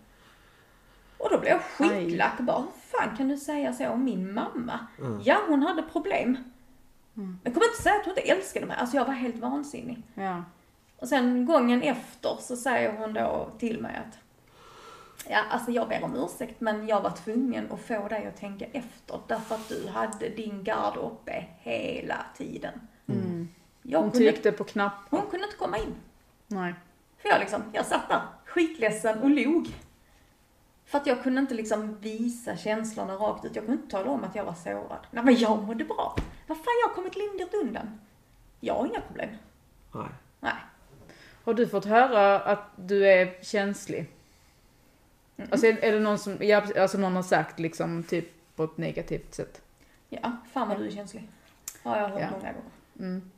Och då blev jag skitlack och bara, hur fan kan du säga så om min mamma? Mm. Ja, hon hade problem. Men kom inte säga att hon inte älskade mig. Alltså jag var helt vansinnig. Ja. Och sen gången efter så säger hon då till mig att Ja, alltså jag ber om ursäkt men jag var tvungen att få dig att tänka efter därför att du hade din gard uppe hela tiden. Mm. Jag Hon kunde, tryckte på knapp. hon kunde inte komma in. Nej. För jag liksom, jag satt där skitledsen och log. För att jag kunde inte liksom visa känslorna rakt ut. Jag kunde inte tala om att jag var sårad. Nej men jag mådde bra. Vad fan, jag har kommit lindrigt undan. Jag har inga problem. Nej. Nej. Har du fått höra att du är känslig? Alltså är, är det någon som, ja, alltså någon har sagt liksom typ på ett negativt sätt? Ja, fan vad du är känslig. Har jag hört Ja. många gånger. Mm.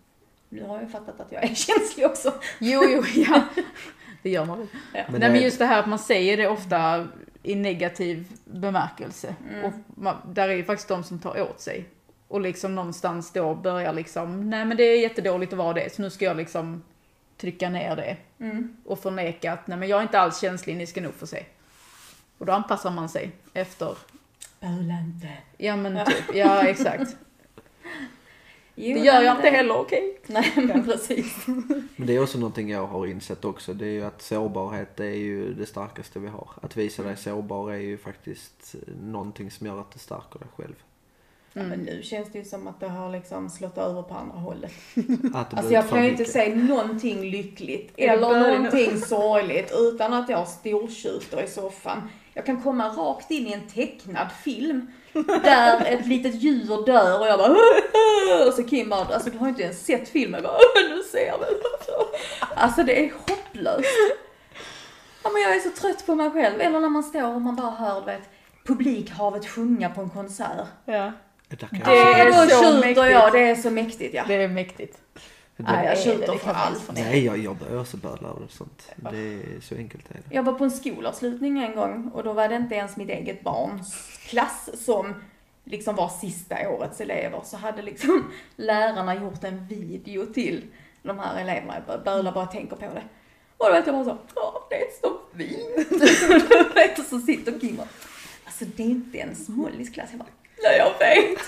Nu har jag fattat att jag är [LAUGHS] känslig också. Jo, jo, ja. Det gör man väl. Ja. Men Nej men just det här att man säger det ofta i negativ bemärkelse. Mm. Och man, där är ju faktiskt de som tar åt sig. Och liksom någonstans då börjar liksom, nej men det är jättedåligt att vara det, så nu ska jag liksom trycka ner det. Mm. Och förneka att, nej men jag är inte alls känslig, ni ska nog få se. Och då anpassar man sig efter, Böla inte. ja men typ, ja exakt. Jo, [LAUGHS] Det gör jag inte heller, okej? Nej men [LAUGHS] precis. Men det är också någonting jag har insett också. Det är ju att sårbarhet är ju det starkaste vi har. Att visa dig sårbar är ju faktiskt någonting som gör att du stärker dig själv. Ja, men nu känns det ju som att det har liksom slått över på andra hållet. [LAUGHS] Alltså jag kan ju inte säga någonting lyckligt eller någonting sorgligt utan att jag stortjuter i soffan. Jag kan komma rakt in i en tecknad film där ett litet djur dör och jag bara och så Kim bara, alltså du har inte ens sett filmen, jag bara nu ser jag väl. Alltså det är hopplöst. Ja men jag är så trött på mig själv. Eller när man står och man bara hör vet, publikhavet sjunga på en konsert. Ja. Det är så mäktigt. jag, det är så mäktigt ja. Det är mäktigt. Det- Nej, jag tjuter för allt. förneka. Nej, jag, jag börjar också böla över sånt. Det är så enkelt är det. Jag var på en skolavslutning en gång och då var det inte ens mitt eget barns klass som liksom var sista årets elever. Så hade liksom [LAUGHS] lärarna gjort en video till de här eleverna. Jag bölar bara tänker på det. Och då vet jag bara så, ja det är så fint. [LAUGHS] vet, och så sitter Kim och, alltså det är inte ens Mollys klass. Jag bara, nej jag vet.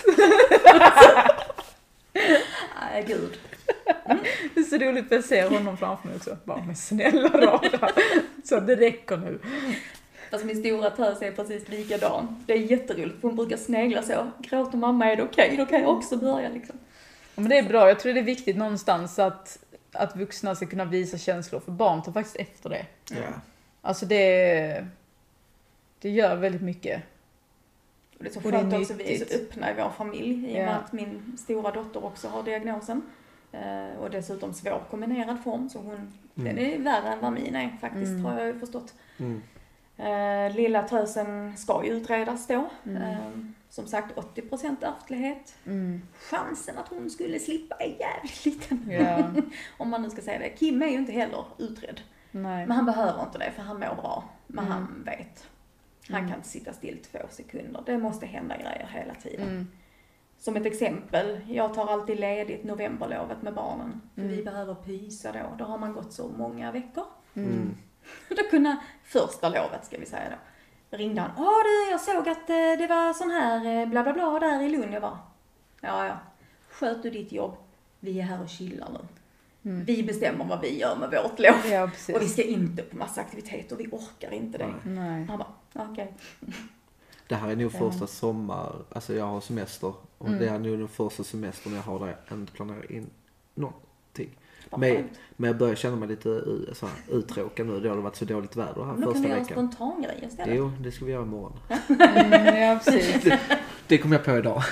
[LAUGHS] Nej gud. Det är så roligt för jag ser honom framför mig också. Bara, men snälla rara. Så det räcker nu. Fast min stora tös är precis likadan. Det är jätteroligt hon brukar snegla så. Gråter mamma, är det okej? Då kan jag också börja liksom. Ja, men det är bra, jag tror det är viktigt någonstans att, att vuxna ska kunna visa känslor, för barn tar faktiskt efter det. Ja. Alltså det, det gör väldigt mycket. Och det är så skönt också, vi är så öppna i vår familj i och Ja. med att min stora dotter också har diagnosen. Eh, och dessutom svår kombinerad form, så hon, den är värre än vad min är faktiskt, Mm. har jag ju förstått. Mm. Eh, lilla tösen ska ju utredas då. Mm. Eh, som sagt 80% ärftlighet. Mm. Chansen att hon skulle slippa är jävligt liten. Ja, [LAUGHS] Om man nu ska säga det. Kim är ju inte heller utredd. nej. Men han behöver inte det för han mår bra. Men Mm. han vet. Han Mm. kan inte sitta still två sekunder. Det måste hända grejer hela tiden. Mm. som ett exempel, jag tar alltid ledigt novemberlovet med barnen. För Mm. vi behöver pysa då. Då har man gått så många veckor. Mm. [LAUGHS] Då kunde, första lovet ska vi säga då, ringde han. Ja du, jag såg att eh, det var sån här eh, bla bla bla där i Lund. Jag bara, ja ja. Sköt du ditt jobb. Vi är här och chillar nu. Mm. Vi bestämmer vad vi gör med vårt lov. Ja, Och vi ska inte på massa aktiviteter, vi orkar inte det. Nej. Nej. Han bara, okej. Det här är nog första sommar, alltså jag har semester och Mm. det är nog den första semestern jag har där jag inte planerar in någonting. Men, men jag börjar känna mig lite så här, uttråkad nu. Det har varit så dåligt väder här Men då kan första vi göra en veckan. spontan grej istället. Jo, det ska vi göra imorgon. [LAUGHS] Mm, ja, precis. [LAUGHS] Det kom jag på idag.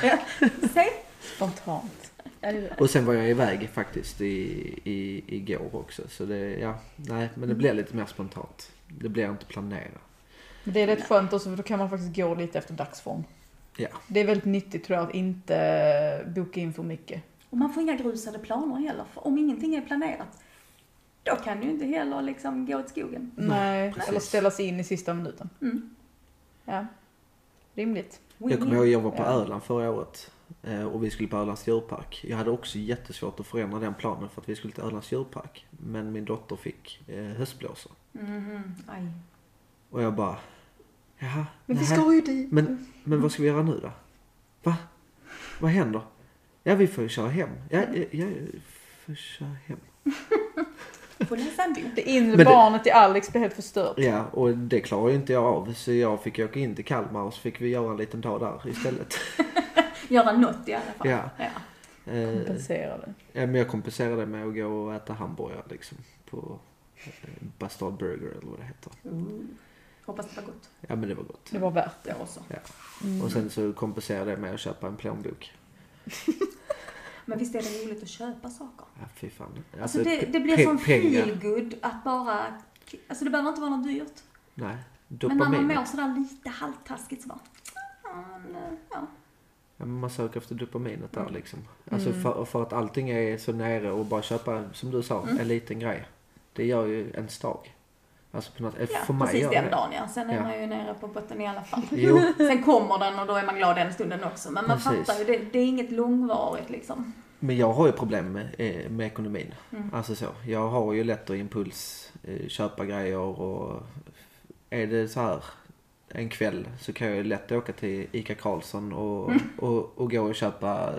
Spontant. Ja, det- Och sen var jag iväg faktiskt i, i, igår också. Så det, ja, nej, men det blir lite mer spontant. Det blir inte planerat. Det är rätt skönt också för då kan man faktiskt gå lite efter dagsform. Ja. Det är väldigt nyttigt tror jag att inte boka in för mycket. och man får inga grusade planer heller. För om ingenting är planerat, då kan du inte heller liksom gå åt skogen. Nej, precis. eller ställa sig in i sista minuten. Mm. Ja. Rimligt. Jag kommer ihåg jag var på Ja. Öland förra året. eh, Och vi skulle på Ölands djurpark. Jag hade också jättesvårt att förändra den planen för att vi skulle till Ölands djurpark. Men min dotter fick eh, höstblåsor. Mhm, aj. Och jag bara, jaha, Men vi ska ju dit. Men, men vad ska vi göra nu då? Va? Vad händer? Ja, vi får ju köra hem. Ja, ja, ja får köra hem. [LAUGHS] Det inre det- barnet i Alex blev helt förstört. Ja, och det klarar ju inte jag av. Så jag fick åka in till Kalmar och så fick vi göra en liten dag där istället. [LAUGHS] Göra något i alla fall. Ja. ja. Eh, Kompenserade. ja, men jag kompenserade med att gå och äta hamburgare liksom. På eh, Bastard Burger eller vad det heter. Ooh. Hoppas det var gott. Ja, men det var gott. Det var värt det. Jag också. Mm. Och sen så kompenserade jag med att köpa en plånbok. [LAUGHS] Men visst är det roligt att köpa saker? Ja, fy fan. Alltså det, pe- det blir som pengar. feel good att bara... Alltså det behöver inte vara något dyrt. Nej, Men när man dopamin. mår sådär lite halvtaskigt så bara... Ja, men, ja. Ja, man söker efter dopaminet där Mm. liksom. Alltså Mm. för, för att allting är så nere och bara köpa, som du sa, Mm. en liten grej. Det gör ju en stag. Alltså på något, ja för mig precis den det. dagen ja. Sen är Ja. man ju nere på botten i alla fall. Jo, [LAUGHS] Sen kommer den och då är man glad den stunden också. Men man Precis. fattar ju, det, det är inget långvarigt liksom. men jag har ju problem med, eh, med ekonomin. Mm. Alltså så. Jag har ju lätt att impuls eh, köpa grejer och är det så här en kväll så kan jag ju lätt åka till ICA Karlsson och, Mm. och, och gå och köpa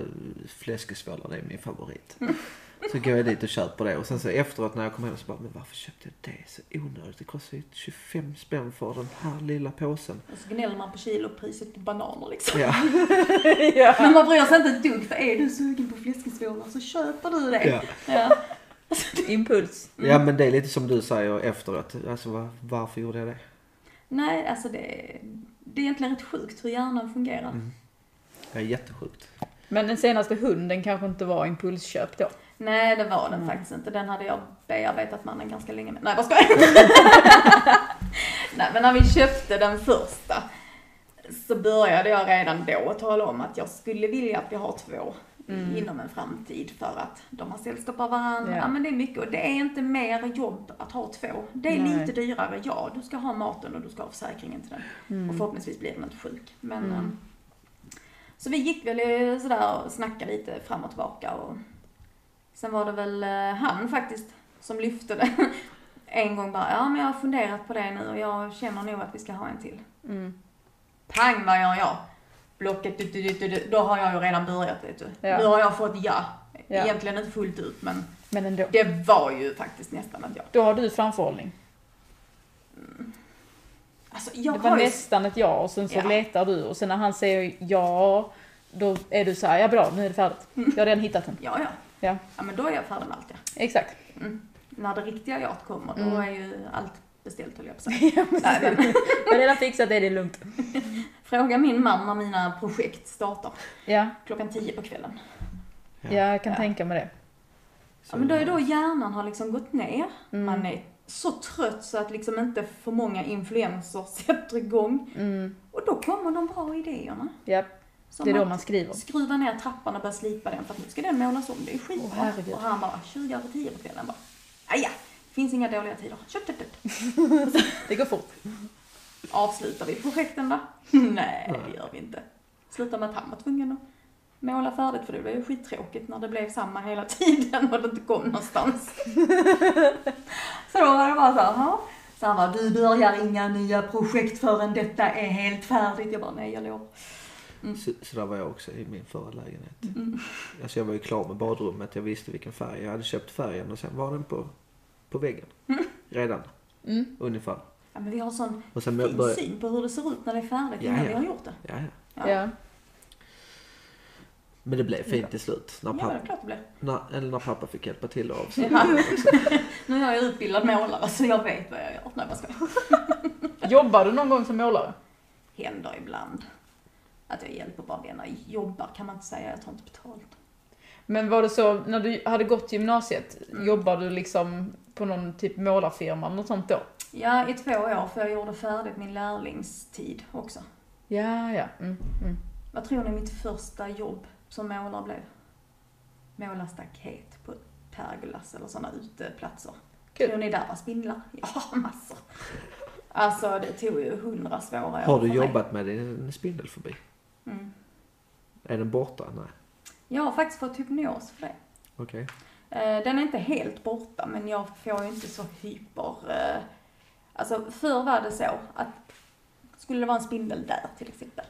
fläskesvålar, det är min favorit. Så går jag dit och köper det och sen så efteråt när jag kommer hem så bara, men varför köpte jag det? Så onödigt, det kostar ju 25 spänn för den här lilla påsen. Och så gnäller man på kilopriset på bananer liksom. Ja, [LAUGHS] ja. Men man bryr sig inte ett dugg för är du sugen på fläskesvålar så köper du det. ja. Ja. Impuls. ja men det är lite som du säger efteråt, alltså var, varför gjorde jag det? Nej, alltså det, det är egentligen rätt sjukt hur hjärnan fungerar. Mm. Det är jättesjukt. Men den senaste hunden kanske inte var impulsköp då. Nej, det var den Mm. faktiskt inte. Den hade jag bearbetat mannen ganska länge med. Nej, vad ska jag? [LAUGHS] Nej, men när vi köpte den första så började jag redan då tala om att jag skulle vilja att vi har två Mm. inom en framtid för att de har sällskap av varandra. Ja. Ja. men det är mycket och det är inte mer jobb att ha två. Det är Nej. lite dyrare, ja. Du ska ha maten och du ska ha försäkringen till den. Mm. Och förhoppningsvis blir den inte sjuk. Men, Mm. ehm, Så vi gick väl eh, sådär och snackade lite fram och tillbaka och sen var det väl eh, han faktiskt som lyfte det. [LAUGHS] En gång bara, ja men jag har funderat på det nu och jag känner nog att vi ska ha en till. Mm. Pang, vad gör jag? Blocket, du, du, du, du, då har jag ju redan börjat vet du. Ja. Nu har jag fått ja. Ja. Egentligen inte fullt ut men Men ändå. det var ju faktiskt nästan ett ja. Då har du framförhållning. Alltså jag det var ju nästan ett ja och sen så Ja. letar du och sen när han säger ja, då är du så här, ja bra, nu är det färdigt. Jag har redan hittat den. Ja, ja. Ja. Ja, men då är jag färdig med allt ja. Exakt. Mm. När det riktiga jaet kommer, då Mm. är ju allt beställt höll jag på att säga. [LAUGHS] Ja, Nej, men, [LAUGHS] Jag har redan fixat det, det är lugnt. [LAUGHS] fråga min man när mina projekt startar. Ja, Klockan 10 på kvällen. Ja. ja jag kan Ja. tänka mig det. Ja, men då är då hjärnan har liksom gått ner. Mm. Man är så trött så att liksom inte för många influenser sätter igång. Mm. Och då kommer de bra idéerna. Ja, Som det är då man skriver. skruva ner trappan och börja slipa den för att nu ska den målas om. Det är skitbra. herregud. och han bara, 20 över 10 på kvällen bara, ja finns inga dåliga tider. Kött, kött, kött. Det går fort. Avslutar vi projekten då? [LAUGHS] Nej, det gör vi inte. Slutar med att han var tvungen att måla färdigt för det blev ju skittråkigt när det blev samma hela [LAUGHS] tiden och det inte kom någonstans. [LAUGHS] så då var det bara så här, så han bara, du börjar inga nya projekt förrän detta är helt färdigt. Jag bara, nej jag lovar. Mm. Så, så där var jag också i min förra lägenhet. Mm. Alltså jag var ju klar med badrummet. Jag visste vilken färg. Jag hade köpt färgen och sen var den på, på väggen. Redan. Mm. Ungefär. Ja, men vi har sån Och sen fin började... syn på hur det ser ut när det är färdigt Ja, innan ja. vi har gjort det. Ja, ja. Ja. Ja. Men det blev fint till slut. När, Ja, det är pappa, klart det blir. när, eller när pappa fick hjälpa till av sig. Ja. [LAUGHS] Nu är jag utbildad målare så jag vet vad jag gör. Nej, vad ska jag? Jobbar du någon gång som målare? Händer ibland. Att jag hjälper bara vänner. Jobbar kan man inte säga, jag tar inte betalt. Men var det så, när du hade gått gymnasiet, Mm. jobbade du liksom på någon typ målarfirma eller något sånt då? Ja, i två år för jag gjorde färdigt min lärlingstid också. Ja, ja. Mm, mm. Vad tror ni mitt första jobb som målare blev? Måla staket på pergolas eller sådana uteplatser. Kul. Tror ni där var spindlar? [LAUGHS] Ja, massor. Alltså det tog ju hundra svåra år Har du jobbat med din spindelfobi? Mm. Är den borta? Nej. Jag har faktiskt fått hypnos för det. Okej. Eh, Den är inte helt borta, men jag får ju inte så hyper... eh, Alltså, förr var det så att skulle det vara en spindel där till exempel,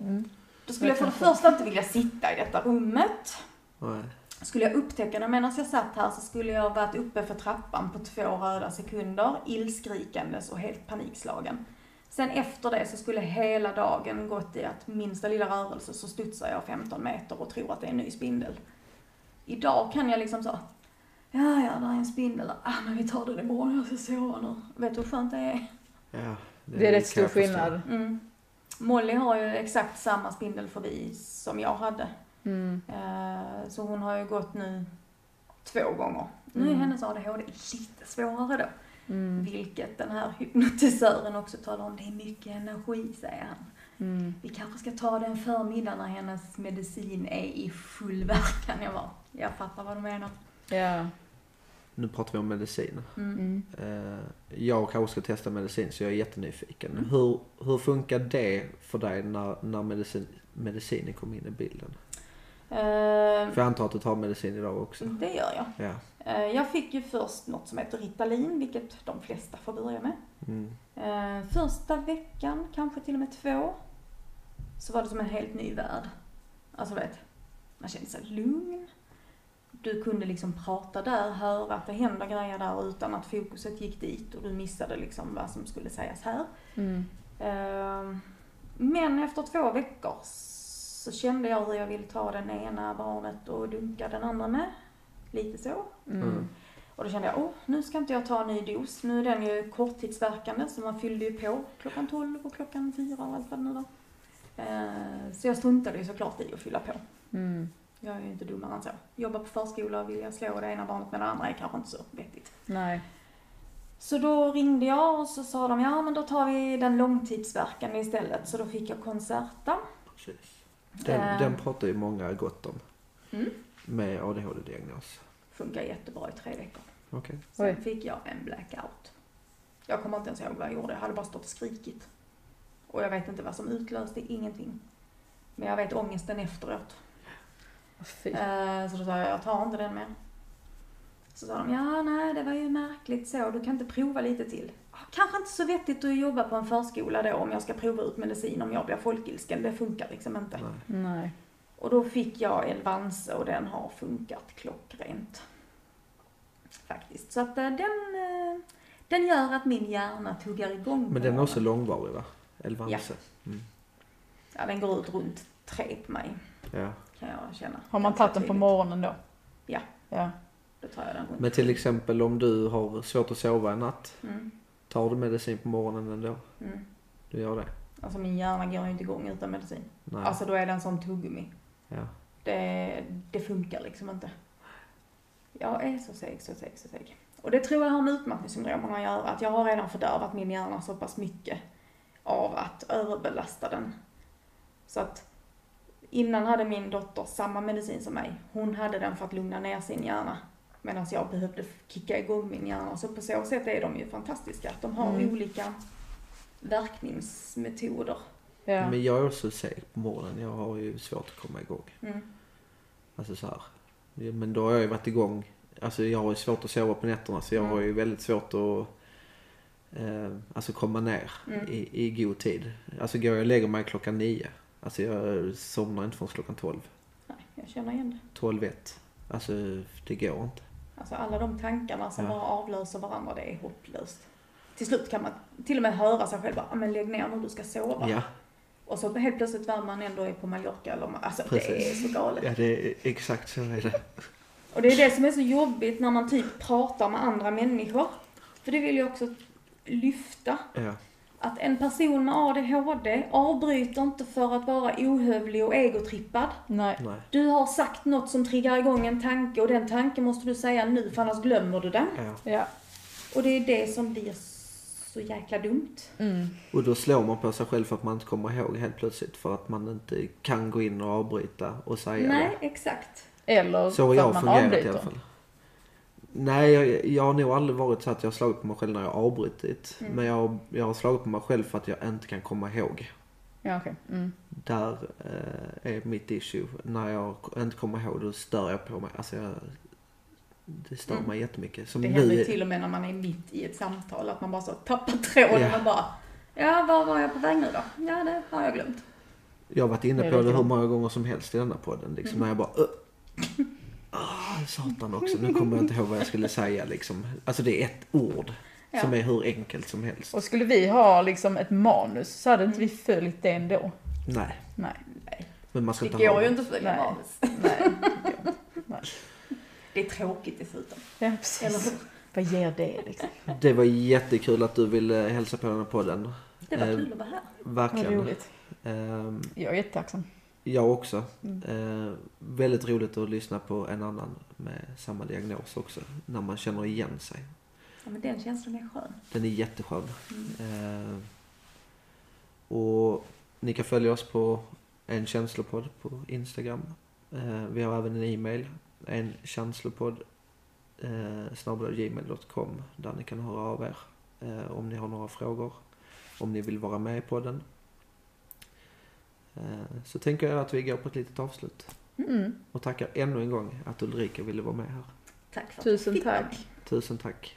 Mm. då skulle jag för det första inte vilja sitta i detta rummet. Nej. Skulle jag upptäcka det medan jag satt här så skulle jag varit uppe för trappan på två röda sekunder, illskrikandes och helt panikslagen. Sen efter det så skulle hela dagen gått i att minsta lilla rörelse så studsar jag 15 meter och tror att det är en ny spindel. Idag kan jag liksom så, ja ja, där är en spindel, ah men vi tar den imorgon, jag ska sova nu. Vet du hur skönt det är? Ja, Det är rätt stor skillnad. Mm. Molly har ju exakt samma spindelfobi som jag hade. Mm. Eh, Så hon har ju gått nu två gånger. Nu är Mm. hennes ADHD lite svårare då. Mm. Vilket den här hypnotisören också talar om. Det är mycket energi, säger han. Mm. Vi kanske ska ta den förmiddag när hennes medicin är i full verkan. Jag bara, jag fattar vad du menar. Ja. Nu pratar vi om medicin. Mm. Mm. Eh, Jag kanske ska testa medicin så jag är jättenyfiken. Mm. Hur, hur funkar det för dig när, när medicin, medicinen kom in i bilden? Eh, För jag antar att du tar medicin idag också? det gör jag. Ja. Eh, Jag fick ju först något som heter Ritalin, vilket de flesta får börja med. Mm. Eh, första veckan, kanske till och med två, så var det som en helt ny värld. Alltså vet, man kände sig lugn. Du kunde liksom prata där, höra att det händer grejer där utan att fokuset gick dit och du missade liksom vad som skulle sägas här. Mm. Men efter två veckor så kände jag hur jag ville ta den ena barnet och dunka den andra med. Lite så. Mm. Mm. Och då kände jag, åh, nu ska inte jag ta en ny dos. Nu är den ju korttidsverkande så man fyllde ju på klockan 12 och klockan 4 och allt vad det nu var. Eh, så jag struntade ju såklart i att fylla på. Mm. Jag är ju inte dummare än så. Jobba på förskola och vilja slå det ena barnet med det andra är kanske inte så vettigt. Nej. Så då ringde jag och så sa de, ja men då tar vi den långtidsverkande istället. Så då fick jag Concerta. Precis. Den, Eh. den pratar ju många gott om. Mm. Med ADHD-diagnos. Funkar jättebra i tre veckor. Okej. Sen Oj. fick jag en blackout. Jag kommer inte ens ihåg vad jag gjorde, jag hade bara stått och skrikit. Och jag vet inte vad som utlöste, ingenting. Men jag vet ångesten efteråt. Fy. Eh, Så då sa jag, jag tar inte den mer. Så sa de, ja nej det var ju märkligt så, du kan inte prova lite till. Kanske inte så vettigt att jobba på en förskola då om jag ska prova ut medicin om jag blir folkilsken, det funkar liksom inte. Nej. Nej. Och då fick jag Elvanse och den har funkat klockrent. Faktiskt. Så att eh, den, eh, den gör att min hjärna tuggar igång på Men den är också långvarig va? Elvanse? Mm. Ja, den går ut runt tre på mig, Ja. kan jag känna. Har man tagit den på morgonen då? Ja. Ja. Då tar jag den runt. Men till exempel om du har svårt att sova en natt. Mm, Tar du medicin på morgonen ändå? mm. Du gör det? Alltså min hjärna går ju inte igång utan medicin. Nej. Alltså då är den som tuggummi. ja. Det, det funkar liksom inte. Jag är så seg, så seg, så seg. Och det tror jag har med utmattningssyndrom att göra. Att jag har redan fördärvat min hjärna så pass mycket av att överbelasta den. Så att innan hade min dotter samma medicin som mig. Hon hade den för att lugna ner sin hjärna. Medan jag behövde kicka igång min hjärna. Så på så sätt är de ju fantastiska. Att de har Mm. olika verkningsmetoder. Ja. Men jag är också seg på morgonen. Jag har ju svårt att komma igång. Mm. Alltså så här. Men då har jag ju varit igång. Alltså jag har ju svårt att sova på nätterna så jag Mm. har ju väldigt svårt att eh, alltså komma ner Mm. i, i god tid. Alltså går jag och lägger mig klockan nio. Alltså jag somnar inte förrän klockan tolv. Nej, jag känner igen det. Tolv ett. Alltså det går inte. Alltså alla de tankarna som Ja. bara avlöser varandra, det är hopplöst. Till slut kan man till och med höra sig själv bara, "Ah, men lägg ner nu, du ska sova. Ja, Och så helt plötsligt var man ändå är på Mallorca eller, alltså det Precis. är så galet. ja det är exakt så är det. Och det är det som är så jobbigt när man typ pratar med andra människor. För det vill jag också lyfta. Ja, Att en person med ADHD avbryter inte för att vara ohövlig och egotrippad. Nej. nej. Du har sagt något som triggar igång en tanke och den tanken måste du säga nu för annars glömmer du den. Ja. Ja. Och det är det som blir så jäkla dumt. Mm. Och då slår man på sig själv för att man inte kommer ihåg helt plötsligt. För att man inte kan gå in och avbryta och säga Nej, exakt. Eller det. Så har för jag att man fungerat i alla fall. Nej, jag, jag har nog aldrig varit så att jag har slagit på mig själv när jag har avbrutit. Mm. Men jag, jag har slagit på mig själv för att jag inte kan komma ihåg. Ja, okej. Mm. Där eh, är mitt issue. När jag inte kommer ihåg då stör jag på mig. Alltså jag, det stör Mm. mig jättemycket. Som Det nu, händer till och med när man är mitt i ett samtal att man bara så tappar tråden Ja. och bara Ja, var var jag på väg nu då? Ja, det har jag glömt. Jag har varit inne Det på det hur många gånger som helst i denna podden. Liksom Mm. när jag bara. [LAUGHS] Ah, satan också, nu kommer jag inte ihåg vad jag skulle säga liksom. Alltså det är ett ord Ja. som är hur enkelt som helst. Och skulle vi ha liksom ett manus så hade inte vi följt det ändå. Nej, Nej. men man ska Det inte ha går ju det. inte att följa Nej. manus. Nej. Nej. Det är tråkigt dessutom. Ja, Eller precis. hur? Vad ger det liksom? Det var jättekul att du ville hälsa på den här podden. Det var Eh, kul att vara här. Vad Verkligen. roligt. Ehm, Jag är jättetacksam. Jag också. Mm. Eh, väldigt roligt att lyssna på en annan med samma diagnos också. När man känner igen sig. Ja, men den känslan är skön. Den är jätteskön. Mm. Eh, och ni kan följa oss på en känslopodd på Instagram. Eh, vi har även en e-mail. En känslopodd eh, snabel-gmail.com där ni kan höra av er eh, om ni har några frågor. Om ni vill vara med i podden. Eh, så tänker jag att vi går på ett litet avslut. Mm. Och tackar ännu en gång att Ulrika ville vara med här. Tack för att Tusen tack. Tusen tack.